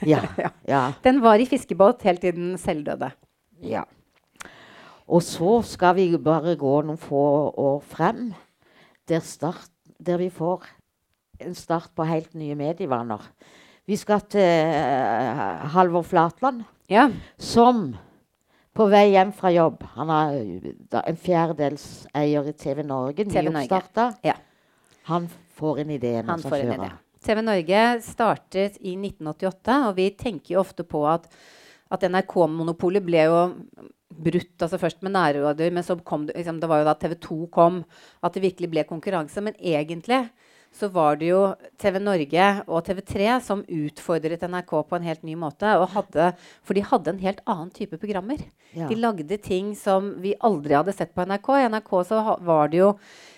Ja. Ja. Den var i fiskebåt helt til den selv døde. ja. Og så skal vi bare gå noen få år frem, der, start, der vi får en start på helt nye medievaner. Vi skal til uh, Halvor Flatland. Ja. som på vei hjem fra jobb Han er en fjerdedelseier i TV Norge, TV Norge. nyoppstarta. Ja. Han får en idé. Han får en idé. TV Norge startet i 1988, og vi tenker jo ofte på at, at NRK-monopolet ble jo brutt altså først med nærradioer, men så kom det, liksom, det var jo da TV 2 kom, at det virkelig ble konkurranse. Men egentlig så var det jo TV Norge og TV3 som utfordret NRK på en helt ny måte. Og hadde, for de hadde en helt annen type programmer. Ja. De lagde ting som vi aldri hadde sett på NRK. I NRK så var det jo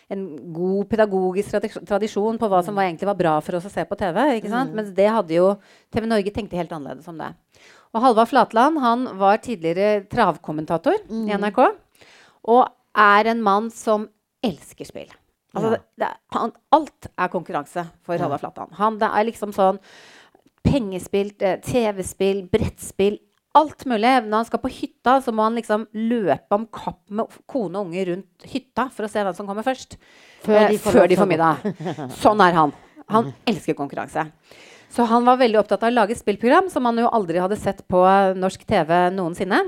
en god pedagogisk tradisjon på hva som var, egentlig var bra for oss å se på TV. ikke sant? Mens det hadde jo TV Norge tenkte helt annerledes om det. Og Halvard Flatland han var tidligere travkommentator i NRK. Og er en mann som elsker spill. Altså, Ja. det, han, alt er konkurranse for. Halvard Flatland. Han, det er liksom sånn pengespill, eh, TV-spill, brettspill Alt mulig. Når han skal på hytta, så må han liksom løpe om kapp med kone og unge rundt hytta for å se hvem som kommer først. Før de Eh, får før de får middag. Sånn er han. Han elsker konkurranse. Så han var veldig opptatt av å lage et spillprogram som han jo aldri hadde sett på norsk TV noensinne.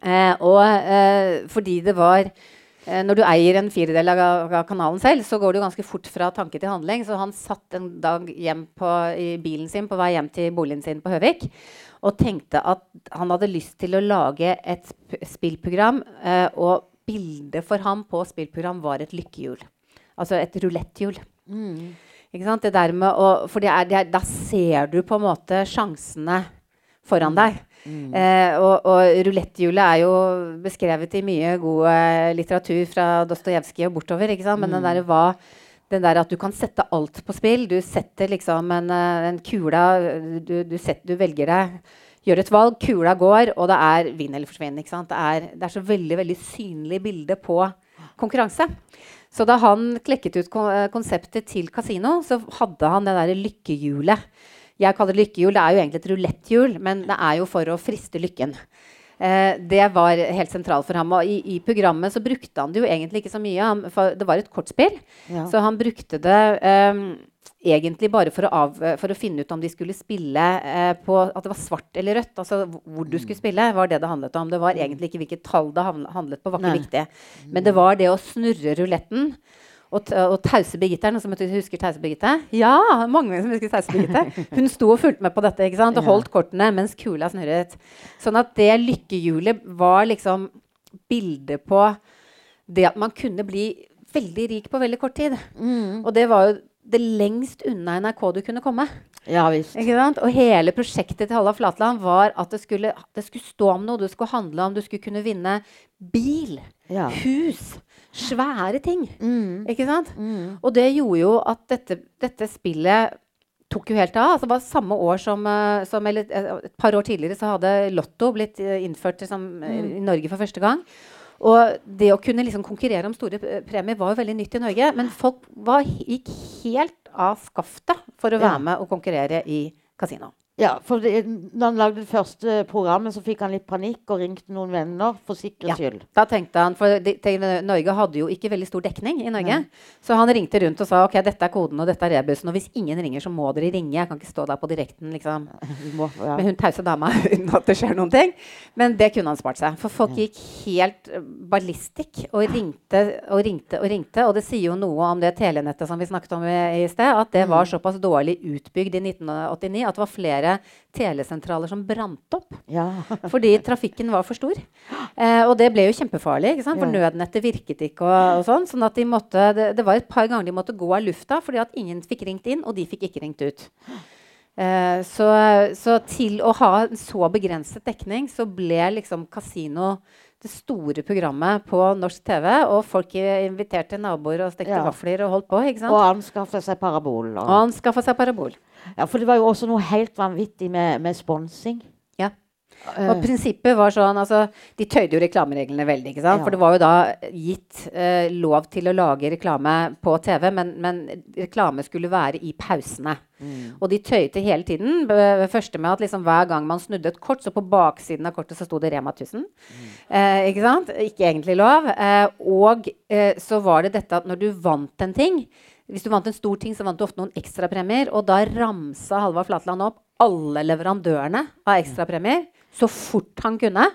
Eh, og eh, fordi det var eh, Når du eier en firedel av, av, kanalen selv, så går det jo ganske fort fra tanke til handling. Så han satt en dag hjem på, i bilen sin på vei hjem til boligen sin på Høvik og tenkte at han hadde lyst til å lage et spillprogram. Eh, og bildet for ham på spillprogram var et lykkehjul. Altså et ruletthjul. Mm. Det der med å, for det er, det er, da ser du på en måte sjansene foran mm. deg. Mm. Eh, og, og ruletthjulet er jo beskrevet i mye god eh, litteratur fra Dostojevskij og bortover. ikke sant? Men mm. den der var den der at du kan sette alt på spill. Du setter liksom en, eh, en kula du, du, setter, du, velger deg Gjør et valg, kula går, og det er vinn eller forsvinn. Det er, det er så veldig veldig synlig bilde på konkurranse. Så da han klekket ut eh, konseptet til kasino, så hadde han det derre lykkehjulet jeg kaller det lykkehjul. Det er jo egentlig et ruletthjul, men det er jo for å friste lykken. Eh, det var helt sentralt for ham. Og i, i, programmet så brukte han det jo egentlig ikke så mye. Han, det var et kortspill, ja. så han brukte det um, egentlig bare for å, av, for å, finne ut om de skulle spille eh, på at det var svart eller rødt. Altså hvor du skulle spille, var det det handlet om. Det var egentlig ikke hvilket tall det handlet på, var ikke viktig. Men det var det å snurre ruletten og, og Tause Birgitte, noen som husker Tause Birgitte? Ja, mange som husker Tause Birgitte. Hun sto og fulgte med på dette ikke sant? og holdt kortene mens kula snurret. Sånn at det lykkehjulet var liksom bildet på det at man kunne bli veldig rik på veldig kort tid. Mm. Og det var jo det lengst unna NRK du kunne komme. Ja, visst. Og hele prosjektet til Halla Flatland var at det skulle, det skulle, stå om noe. Det skulle handle om Du skulle kunne vinne bil, ja. hus, svære ting. Mm. Ikke sant? Mm. Og det gjorde jo at dette, dette, spillet tok jo helt av. Altså, det var samme år som, eh, som eller, eh, Et par år tidligere så hadde Lotto blitt eh, innført liksom, mm. i Norge for første gang. Og det å kunne liksom konkurrere om store premier var jo veldig nytt i Norge. Men folk var, gikk helt av skaftet for å være med og konkurrere i kasino. Ja, for det, når han lagde det første programmet, så fikk han litt panikk og ringte noen venner for sikkerhets skyld. Ja, da tenkte han, for de, Norge hadde jo ikke veldig stor dekning i Norge. Nei. Så han ringte rundt og sa ok, dette er koden og dette er rebusen. Og hvis ingen ringer, så må dere ringe. Jeg kan ikke stå der på direkten liksom, må, ja. med hun tause dama uten at det skjer noen ting. Men det kunne han spart seg. For folk gikk helt ballistikk og ringte og ringte og ringte. Og det sier jo noe om det telenettet som vi snakket om i, i sted, at det var mm. såpass dårlig utbygd i 1989 at det var flere flere telesentraler som brant opp. Ja. fordi trafikken var for stor. Eh, og det ble jo kjempefarlig, for nødnettet virket ikke. og, og sånn, sånn at de måtte, det, det, var et par ganger de måtte gå av lufta fordi at ingen fikk ringt inn, og de fikk ikke ringt ut. Eh, så, så, til å ha en så begrenset dekning, så ble liksom kasino det store programmet på norsk TV. Og folk inviterte naboer og stekte ja. vafler og holdt på. ikke sant? Og anskaffa seg parabol. Og, og anskaffa seg parabol. Ja, for det var jo også noe helt vanvittig med, med sponsing. Og prinsippet var sånn altså, De tøyde jo reklamereglene veldig. ikke sant? Ja. For det var jo da gitt eh, lov til å lage reklame på TV, men, men reklame skulle være i pausene. Mm. Og de tøyte hele tiden. Første med at liksom, hver gang man snudde et kort, så på baksiden av kortet så sto det Rema 1000. Mm. Eh, ikke sant? Ikke egentlig lov. og så var det dette at når du vant en ting hvis du vant en stor ting, så vant du ofte noen ekstrapremier. Og da ramsa Halvard Flatland opp alle leverandørene av ekstrapremier så fort han kunne.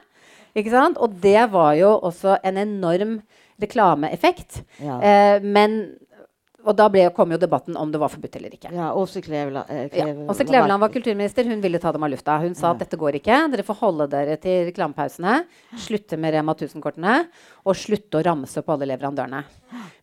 Ikke sant? Og det var jo også en enorm reklameeffekt. Ja. Eh, men og da ble, kom jo debatten om det var forbudt eller ikke. Ja, Åse Kleveland, eh, Kleveland, ja, Kleveland var kulturminister. Hun ville ta dem av lufta. Hun sa at dette går ikke. Dere får holde dere til reklamepausene. Slutte med Rema 1000-kortene. Og slutte å ramse på alle leverandørene.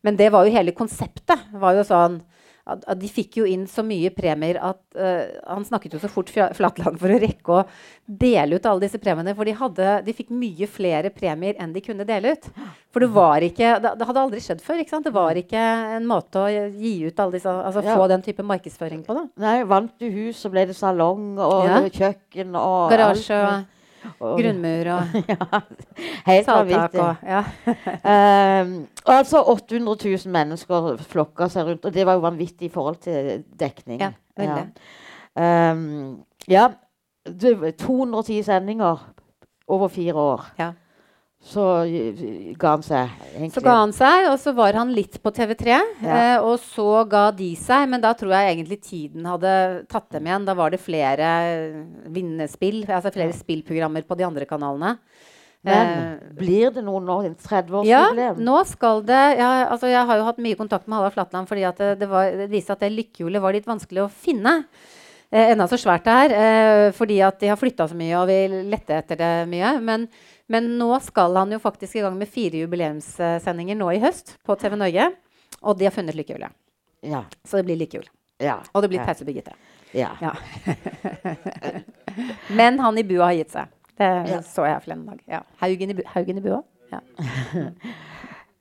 Men det var jo hele konseptet. var jo sånn at, at, de fikk jo inn så mye premier at uh, Han snakket jo så fort Flatland for å rekke å dele ut alle disse premiene. For de, hadde, de, fikk mye flere premier enn de kunne dele ut. For det var ikke Det, det hadde aldri skjedd før. ikke sant? Det var ikke en måte å gi ut alle disse Altså ja. få den type markedsføring på. da. Nei, Vant du hus, så ble det salong og ja. kjøkken og Garasje. Alt. Og, Grunnmur og ja, Helt vanvittig. Og, ja. um, altså 800 000 mennesker flokka seg rundt, og det var jo vanvittig i forhold til dekning. Ja. Ja. Um, ja 210 sendinger over fire år. Ja så ga han seg. Egentlig. Så ga han seg, og så var han litt på TV3. Ja. Eh, og så ga de seg, men da tror jeg egentlig tiden hadde tatt dem igjen. Da var det flere vinnespill, altså flere spillprogrammer på de andre kanalene. Men Eh, blir det noe nå? En ja, 30-årsjubileum? nå skal det jeg, altså jeg har jo hatt mye kontakt med Halvard Flatland fordi at det, det, var, det viste at det lykkehjulet var litt vanskelig å finne. Eh, enda så svært det er, eh, fordi at de har flytta så mye og vi lette etter det mye. Men, men nå skal han jo faktisk i gang med fire jubileumssendinger nå i høst på TV Norge. Og de har funnet lykkehjulet. Ja. Så det blir lykkehjul. ja. Og det blir pause, Birgitte. ja. Ja. Men han i bua har gitt seg. Det Ja. så jeg forleden dag. Ja. Haugen, i bu Haugen i bua. Ja.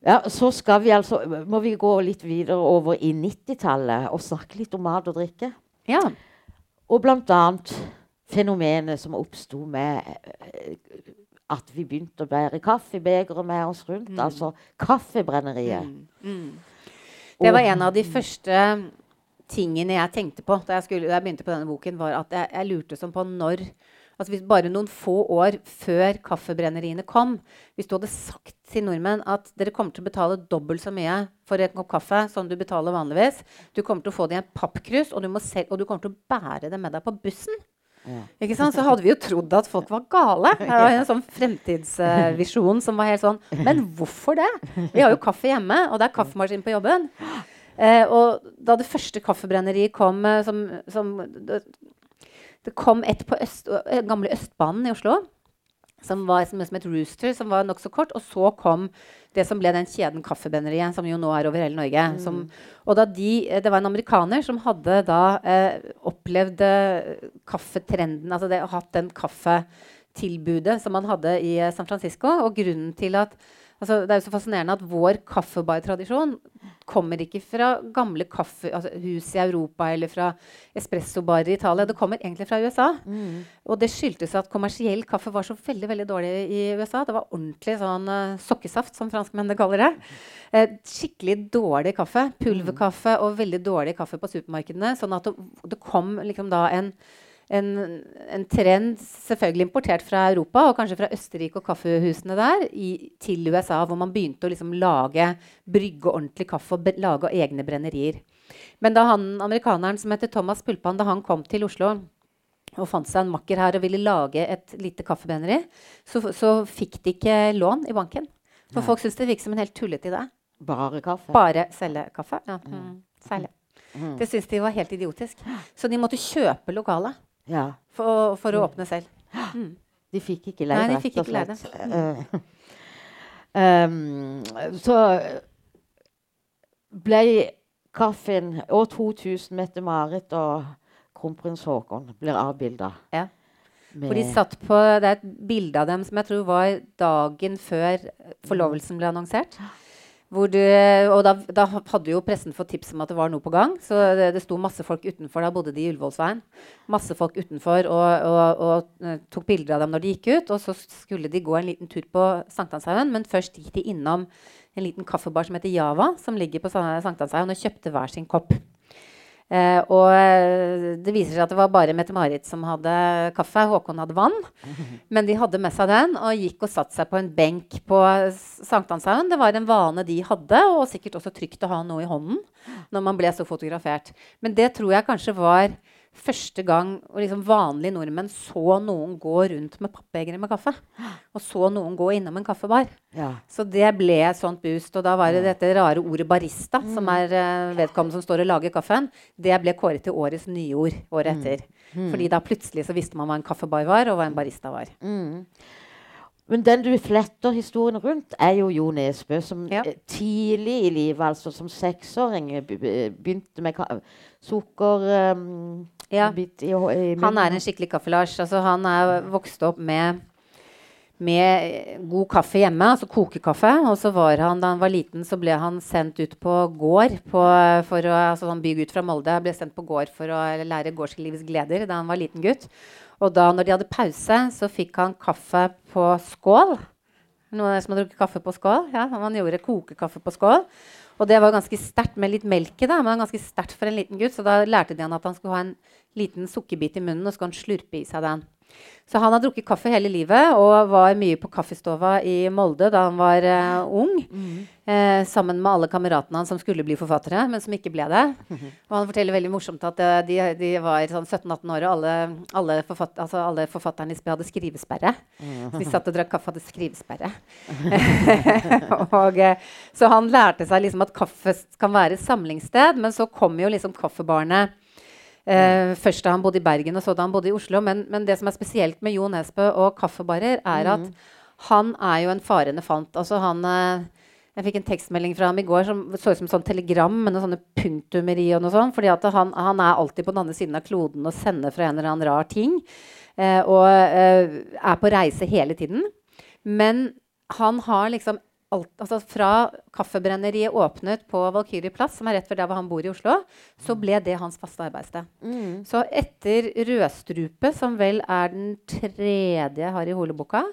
Ja, så skal vi altså, må vi gå litt videre over i 90-tallet og snakke litt om mat og drikke. ja. Og bl.a. fenomenet som oppsto med eh, at vi begynte å bære kaffebegre med oss rundt. Mm. Altså Kaffebrenneriet. Det var en av de første tingene jeg tenkte på da jeg, skulle, da jeg begynte på denne boken. var at Jeg, jeg lurte sånn på når altså Bare noen få år før kaffebrenneriene kom Hvis du hadde sagt til nordmenn at dere kommer til å betale dobbelt så mye for en kopp kaffe som du betaler vanligvis Du kommer til å få det i en pappkrus, og du, selv, og du kommer til å bære det med deg på bussen. Ikke sant? Så hadde vi jo trodd at folk var gale. Det var en sånn fremtidsvisjon som var helt sånn Men hvorfor det? Vi har jo kaffe hjemme, og det er kaffemaskin på jobben. Eh, og da det første kaffebrenneriet kom eh, som, som det, kom et på øst, eh, gamle Østbanen i Oslo. Som var som, som et Rooster, som var nokså kort. Og så kom det som ble den kjeden Kaffebrenneriet, som jo nå er over hele Norge. Som, og da de, det var en amerikaner som hadde da eh, opplevd eh, kaffetrenden, altså det, hatt den kaffetilbudet som man hadde i eh, San Francisco. Og grunnen til at altså Det er jo så fascinerende at vår kaffebartradisjon kommer ikke fra gamle kaffehus altså hus i Europa eller fra espressobarer i Italia. Det kommer egentlig fra USA. Og det skyldtes at kommersiell kaffe var så veldig veldig dårlig i USA. Det var ordentlig sånn uh, sokkesaft, som franskmennene kaller det. Eh, skikkelig dårlig kaffe. Pulverkaffe og veldig dårlig kaffe på supermarkedene. Sånn at det, det kom liksom da en en, en trend, selvfølgelig importert fra Europa og kanskje fra Østerrike og kaffehusene der, i, til USA, hvor man begynte å liksom lage, brygge ordentlig kaffe og lage egne brennerier. Men da han amerikaneren som heter Thomas Pulpan, da han kom til Oslo og fant seg en makker her og ville lage et lite kaffebrenneri, så, så fikk de ikke lån i banken. For Nei. folk syntes det virket som en helt tullete idé. Bare kaffe. Bare selge kaffe. Ja. Mm. Selge. Det syntes de var helt idiotisk. Så de måtte kjøpe lokalet Ja. for, for å åpne selv. De fikk ikke leie, Nei, de fikk ikke leie slett. Eh, um, så ble kaffen År 2000 Mette-Marit og kronprins Haakon blir avbilda. Ja. For de satt på, Det er et bilde av dem som jeg tror var dagen før forlovelsen ble annonsert. Du, og da, da hadde jo pressen fått tips om at det var noe på gang. Så det, det sto masse folk utenfor. Da bodde de i Ullevålsveien. Masse folk utenfor og, og, og eh, tok bilder av dem når de gikk ut. Og så skulle de gå en liten tur på Sankthanshaugen, men først gikk de innom en liten kaffebar som heter Java, som ligger på Sa- Sankthanshaugen, og kjøpte hver sin kopp. Eh, og eh, det viser seg at det var bare Mette-Marit som hadde kaffe. Håkon hadde vann. Men de hadde med seg den og gikk og satte seg på en benk på Sankthanshaugen. Det var en vane de hadde, og sikkert også trygt å ha noe i hånden når man ble så fotografert. Men det tror jeg kanskje var første gang og liksom vanlige nordmenn så noen gå rundt med pappbegre med kaffe. Og så noen gå innom en kaffebar. Ja. Så det ble et sånt boost. Og da var det dette rare ordet barista, som er eh, vedkommende som står og lager kaffen. Det ble kåret til årets nyord året etter. Fordi da plutselig så visste man hva en kaffebar var, og hva en barista var. Men den du fletter historien rundt, er jo Jo Nesbø, som Ja. tidlig i livet, altså som seksåring, eh, be- be- begynte med sukker um, Ja. i, i Han er en skikkelig kaffelasj. Altså, han er vokst opp med, med god kaffe hjemme, altså kokekaffe. Og så var han, da han var liten, så ble han sendt ut på gård. På, for å, altså, han bygutt fra Molde ble sendt på gård for å lære gårdslivets gleder da han var liten gutt. Og da når de hadde pause, så fikk han kaffe på skål. Noen som har drukket kaffe på skål? Ja, han gjorde kokekaffe på skål. Og det var ganske sterkt med litt melk i, da, men ganske sterkt for en liten gutt. Så da lærte de han at han skulle ha en liten sukkerbit i munnen, og så skulle han slurpe i seg den. Så han har drukket kaffe hele livet og var mye på kaffestova i Molde da han var uh, ung. Eh, sammen med alle kameratene hans som skulle bli forfattere, men som ikke ble det. Og han forteller veldig morsomt at uh, de, de var sånn 17-18 år, og alle, alle, forfatter, altså alle forfatterne hadde skrivesperre. Så de satt og drakk kaffe hadde skrivesperre. og, eh, så han lærte seg liksom at kaffe kan være samlingssted, men så kom jo liksom kaffebarene Eh, først da han bodde i Bergen, og så da han bodde i Oslo. Men, men det som er spesielt med Jo Nesbø og kaffebarer, er at han er jo en farende fant. Altså han eh, Jeg fikk en tekstmelding fra ham i går som så ut som sånn telegram med noen sånne punktummer i. og noe sånt, fordi at han, han, er alltid på den andre siden av kloden og sender fra en eller annen rar ting. Eh, og eh, er på reise hele tiden. Men han har liksom alt, altså Fra kaffebrenneriet åpnet på Valkyrie plass, som er rett ved der hvor han bor i Oslo, så ble det hans faste arbeidssted. Mm. Så etter Rødstrupe, som vel er den tredje Harry Hole-boka,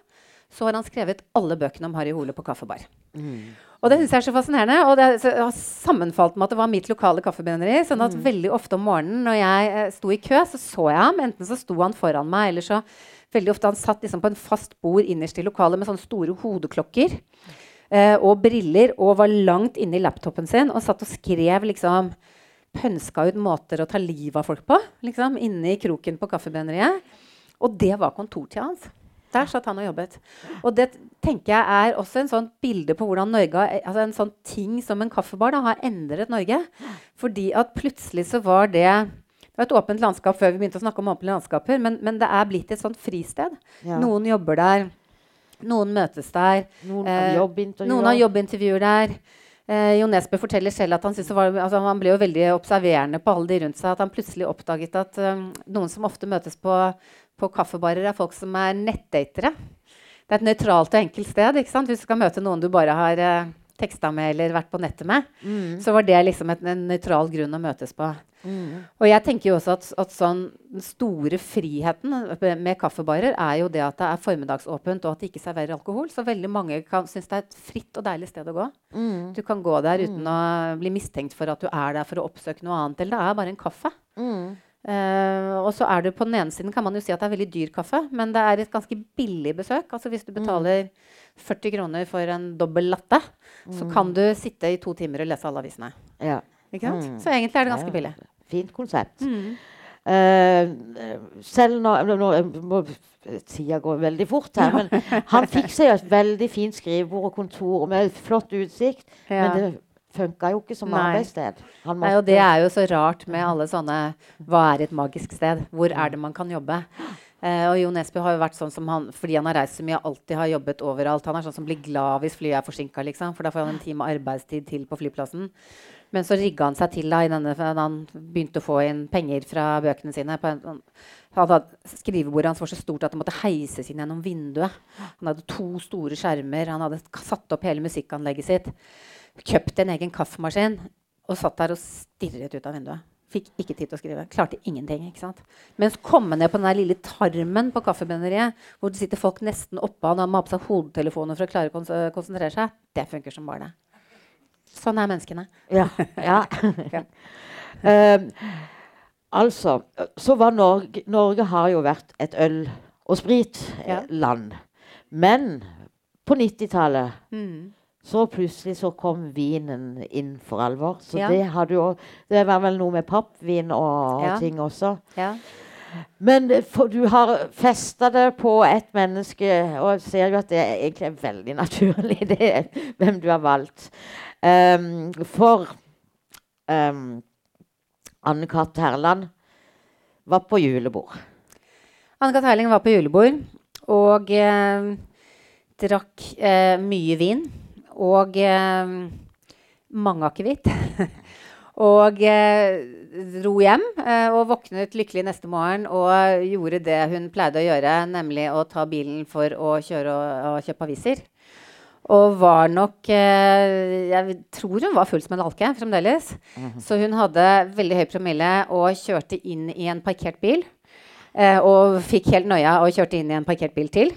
så har han skrevet alle bøkene om Harry Hole på kaffebar. Mm. Og det synes jeg er så fascinerende. Og det har sammenfalt med at det var mitt lokale kaffebrenneri. sånn at Mm. veldig ofte om morgenen når jeg eh, sto i kø, så så jeg ham. Enten så sto han foran meg, eller så veldig ofte han satt liksom på en fast bord innerst i lokalet med sånne store hodeklokker. Eh, og briller og var langt inne i laptopen sin og satt og skrev liksom Pønska ut måter å ta livet av folk på liksom, inne i kroken på kaffebrenneriet. Og det var kontortida hans. Der satt han og jobbet. Og det tenker jeg er også en sånn bilde på hvordan Norge altså en sånn ting som en kaffebar da, har endret Norge. Fordi at plutselig så var det det var et åpent landskap før vi begynte å snakke om åpne landskaper, men, men det er blitt et sånt fristed. Ja. Noen jobber der. Noen møtes der. Noen eh, har jobbintervjuer. Noen har jobbintervjuer der. Eh, Jo Nesbø forteller selv at han, var, altså han ble jo veldig observerende på alle de rundt seg. At han plutselig oppdaget at um, noen som ofte møtes på, på kaffebarer, er folk som er nettdatere. Det er et nøytralt og enkelt sted. ikke sant? Hvis du skal møte noen du bare har uh, teksta med eller vært på nettet med, Mm. så var det liksom et, en nøytral grunn å møtes på. Mm. Og jeg tenker jo også at, at sånn, den store friheten med kaffebarer er jo det at det er formiddagsåpent og at de ikke serverer alkohol. Så veldig mange kan synes det er et fritt og deilig sted å gå. Mm. Du kan gå der uten å bli mistenkt for at du er der for å oppsøke noe annet. Eller det er bare en kaffe. Mm. Uh, og så er det på den ene siden kan man jo si at det er veldig dyr kaffe, men det er et ganske billig besøk. Altså Hvis du betaler 40 kroner for en dobbel latte, så kan du sitte i to timer og lese alle avisene. Ja. Ikke? Mm. Så egentlig er det ganske Ja. billig. Fint konsept. Mm. Uh, selv når, nå, nå må Tida går veldig fort her, men han fikk seg et veldig fint skrivebord og kontor med flott utsikt. Ja. Men det funka jo ikke som Nei. arbeidssted. Nei, og det er jo så rart med alle sånne Hva er et magisk sted? Hvor er det man kan jobbe? Eh, og Jo Nesbø har jo vært sånn som han fordi han har reist så mye, alltid har jobbet overalt. Han er sånn som blir glad hvis flyet er forsinka, liksom, for da får han en time arbeidstid til på flyplassen. Men så rigga han seg til da, i denne, han begynte å få inn penger fra bøkene sine. På en, sånn- han hadde, skrivebordet hans var så stort at det måtte heises inn gjennom vinduet. Han hadde to store skjermer. Han hadde satt opp hele musikkanlegget sitt. Kjøpt en egen kaffemaskin og satt der og stirret ut av vinduet. Fikk ikke tid til å skrive. Klarte ingenting. ikke sant? Mens komme ned på den der lille tarmen på kaffebrenneriet, hvor det sitter folk nesten oppå han og har på seg hodetelefoner for å klare å kons konsentrere seg, det funker som bare det. Sånn er menneskene. Ja. ja. Ja. Eh, altså, så var Norge Norge har jo vært et øl- og spritland. Men på 90-tallet Mm. Så plutselig så kom vinen inn for alvor. Så Ja. det hadde jo Det var vel noe med pappvin og, og Ja. ting også. Ja. Men for, du har festa det på et menneske, og jeg ser jo at det er egentlig er veldig naturlig, det hvem du har valgt. Um, for um, Anne-Kat. Herland var på julebord. Anne-Kat. Herling var på julebord og eh, drakk eh, mye vin. Og eh, mange akevitt. og eh, dro hjem eh, og våknet lykkelig neste morgen og gjorde det hun pleide å gjøre, nemlig å ta bilen for å kjøre og, og kjøpe aviser. Og var nok eh, Jeg tror hun var full som en alke fremdeles. Så hun hadde veldig høy promille og kjørte inn i en parkert bil. Eh, og fikk helt nøya og kjørte inn i en parkert bil til.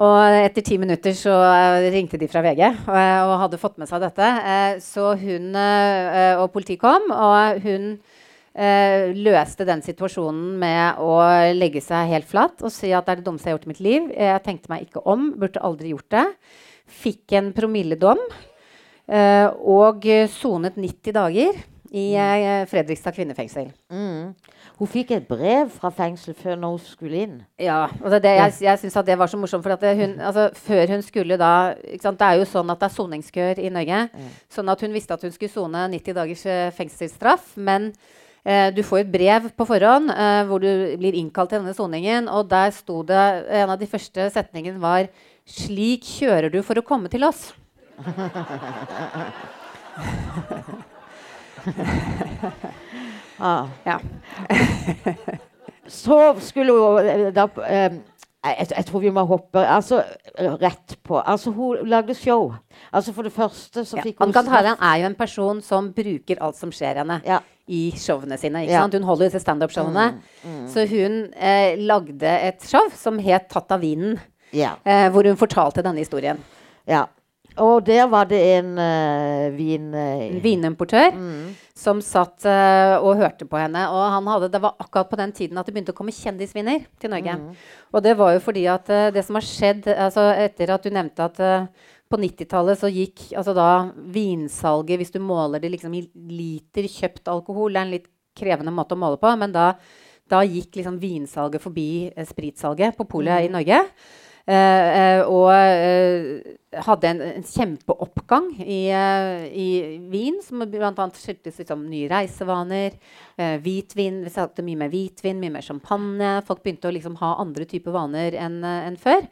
Og etter ti minutter så eh, ringte de fra VG og, og hadde fått med seg dette. Eh, så hun eh, og politiet kom, og hun eh, løste den situasjonen med å legge seg helt flatt og si at det er det dummeste jeg har gjort i mitt liv. Jeg tenkte meg ikke om, burde aldri gjort det. Fikk en promilledom eh, og sonet 90 dager i eh, Fredrikstad kvinnefengsel. Mm. Hun fikk et brev fra fengsel før når hun skulle inn. Ja, og det, er det, jeg, jeg syns det var så morsomt. For at hun, altså, før hun skulle da Det er jo sånn at det er soningskøer i Norge. Sånn at hun visste at hun skulle sone 90 dagers eh, fengselsstraff. Men eh, du får et brev på forhånd eh, hvor du blir innkalt til denne soningen. Og der sto det En av de første setningene var 'Slik kjører du for å komme til oss'. Ah. Ja. Så skulle hun eh, da eh, jeg, jeg tror vi må hoppe altså, rett på. Altså, hun lagde show. Altså, for det første så Ja. hun Ankan Haran er jo en person som bruker alt som skjer henne, Ja. i showene sine. Ja. Hun holder disse standup-showene. Så hun eh, lagde et show som het 'Tatt av vinen', Ja. eh, hvor hun fortalte denne historien. ja. Og der var det en uh, vin... Uh, En vinimportør som satt uh, og hørte på henne. Og han hadde, det var akkurat på den tiden at det begynte å komme kjendisvinner til Norge. Og det var jo fordi at uh, det som har skjedd altså etter at du nevnte at uh, på 90-tallet så gikk altså da vinsalget, hvis du måler det liksom i liter kjøpt alkohol Det er en litt krevende måte å måle på, men da, da gikk liksom vinsalget forbi spritsalget på polet i Norge. Og hadde en, en kjempeoppgang i, eh, i vin, som bl.a. skyldtes liksom, nye reisevaner. eh, hvitvin, Vi solgte mye mer hvitvin, mye mer champagne. Folk begynte å liksom, ha andre typer vaner enn eh, enn før.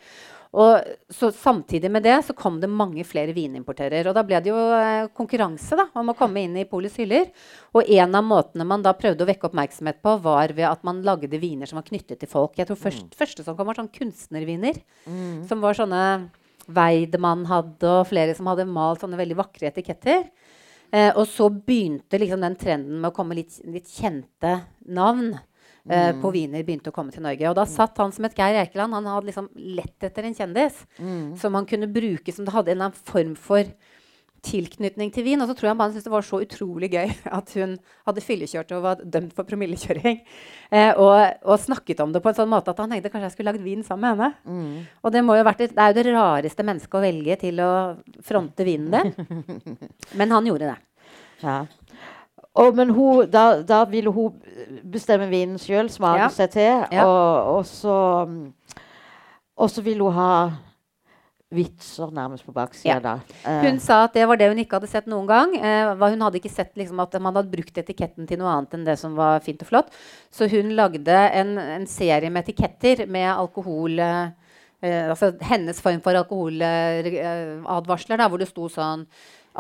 Og så Samtidig med det så kom det mange flere vinimportører. Og da ble det jo eh, konkurranse da, om å komme inn i Polets hyller. Og en av måtene man da prøvde å vekke oppmerksomhet på, var ved at man lagde viner som var knyttet til folk. Jeg tror først, første som kom, var sånn kunstnerviner. Som var sånne Weidemann hadde, og flere som hadde malt sånne veldig vakre etiketter. Eh, og så begynte liksom den trenden med å komme litt, litt kjente navn eh, på viner begynte å komme til Norge. Og da satt han som et Geir Eikeland. Han hadde liksom lett etter en kjendis som han kunne bruke som det hadde en form for tilknytning til vin. Og så tror jeg han syntes det var så utrolig gøy at hun hadde fyllekjørt og var dømt for promillekjøring. Eh, og, og snakket om det på en sånn måte at han tenkte kanskje jeg skulle lagd vin sammen med henne. Og det, må jo vært, det er jo det rareste mennesket å velge til å fronte vinen din. Men han gjorde det. Ja. Og, men hun, da, da ville hun bestemme vinen sjøl, smake Ja. seg til. Ja. Og, og, så, mm, og så ville hun ha vitser nærmest på baksida. Ja. da. Eh, Hun sa at det var det hun ikke hadde sett noen gang. Eh, hun hadde ikke sett liksom, at man hadde brukt etiketten til noe annet enn det som var fint og flott. Så hun lagde en, en serie med etiketter med alkohol eh, eh, Altså hennes form for alkoholadvarsler, hvor det sto sånn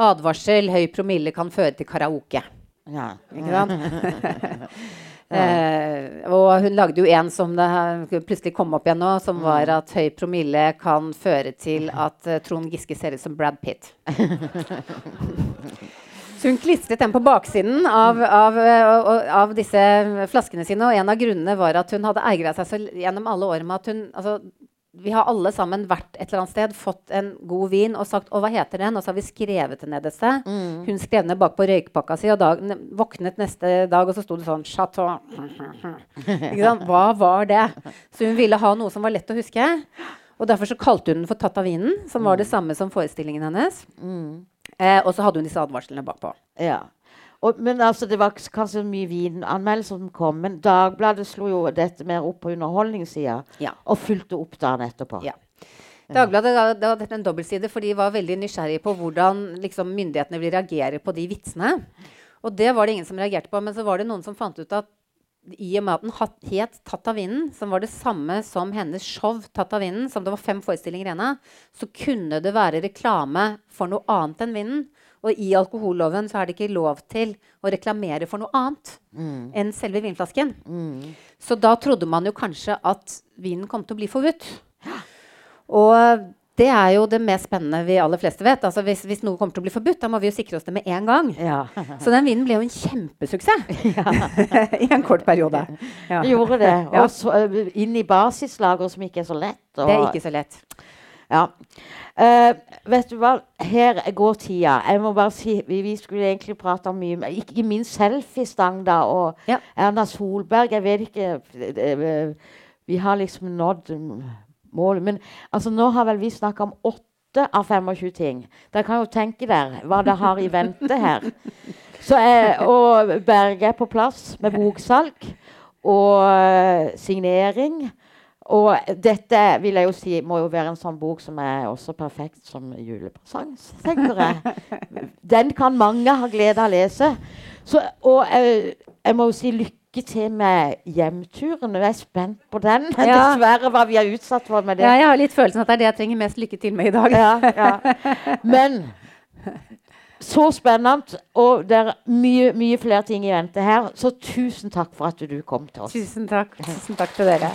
Advarsel høy promille kan føre til karaoke. ja. Ikke sant? Eh, og hun lagde jo en som det plutselig kom opp igjen nå, som var at høy promille kan føre til at uh, Trond Giske ser ut som Brad Pitt. Så hun klistret den på baksiden av, av, eh, av disse flaskene sine. Og en av grunnene var at hun hadde eigra seg så gjennom alle år med at hun altså, Vi har alle sammen vært et eller annet sted, fått en god vin og sagt 'Å, hva heter den?' Og så har vi skrevet det ned et sted. Hun skrev ned bakpå røykpakka si, og dag, våknet neste dag, og så sto det sånn 'Chateau'. Ikke sant? Hva var det? Så hun ville ha noe som var lett å huske. Og derfor så kalte hun den for 'Tatt av vinen', som var det samme som forestillingen hennes. Eh, og så hadde hun disse advarslene bakpå. Ja. Og, men altså, det var kanskje mye vinanmeldelser som kom, men Dagbladet slo jo dette mer opp på underholdningssida Ja. og fulgte opp dagen etterpå. Ja. Dagbladet det hadde en dobbeltside, for de var veldig nysgjerrige på hvordan liksom, myndighetene vil reagere på de vitsene. Og det var det ingen som reagerte på. Men så var det noen som fant ut at i og med at den het 'Tatt av vinden', som var det samme som hennes show 'Tatt av vinden', som det var fem forestillinger igjen av, så kunne det være reklame for noe annet enn vinden. Og i alkoholloven så er det ikke lov til å reklamere for noe annet enn selve vinflasken. Så da trodde man jo kanskje at vinen kom til å bli forbudt. Og det er jo det mest spennende vi aller fleste vet. Altså hvis, hvis noe kommer til å bli forbudt, da må vi jo sikre oss det med en gang. Ja. Så den vinen ble jo en kjempesuksess i en kort periode. Ja. Gjorde det. Og så inn i basislager, som ikke er så lett. Og, Det er ikke så lett. Ja. Uh, vet du hva, her går tida. Jeg må bare si, Vi, vi skulle egentlig prate mye om Ikke minst selfiestang, da. Og Ja. Erna Solberg. Jeg vet ikke eh, Vi har liksom nådd målet. Men altså, nå har vel vi snakka om åtte av 25 ting. Dere kan jo tenke dere hva det har i vente her. Så jeg, og Berge er på plass med boksalg og eh, signering. Og dette vil jeg jo si må jo være en sånn bok som er også perfekt som julepresang, tenker jeg. Den kan mange ha glede av å lese. Så, og jeg, jeg må jo si lykke til med hjemturen. Jeg er spent på den. Ja. Dessverre hva vi er utsatt for med det. Ja, jeg har litt følelsen at det er det jeg trenger mest lykke til med i dag. Ja, ja. Men så spennende, og det er mye, mye flere ting i vente her. Så tusen takk for at du kom til oss. Tusen takk. Tusen takk til dere.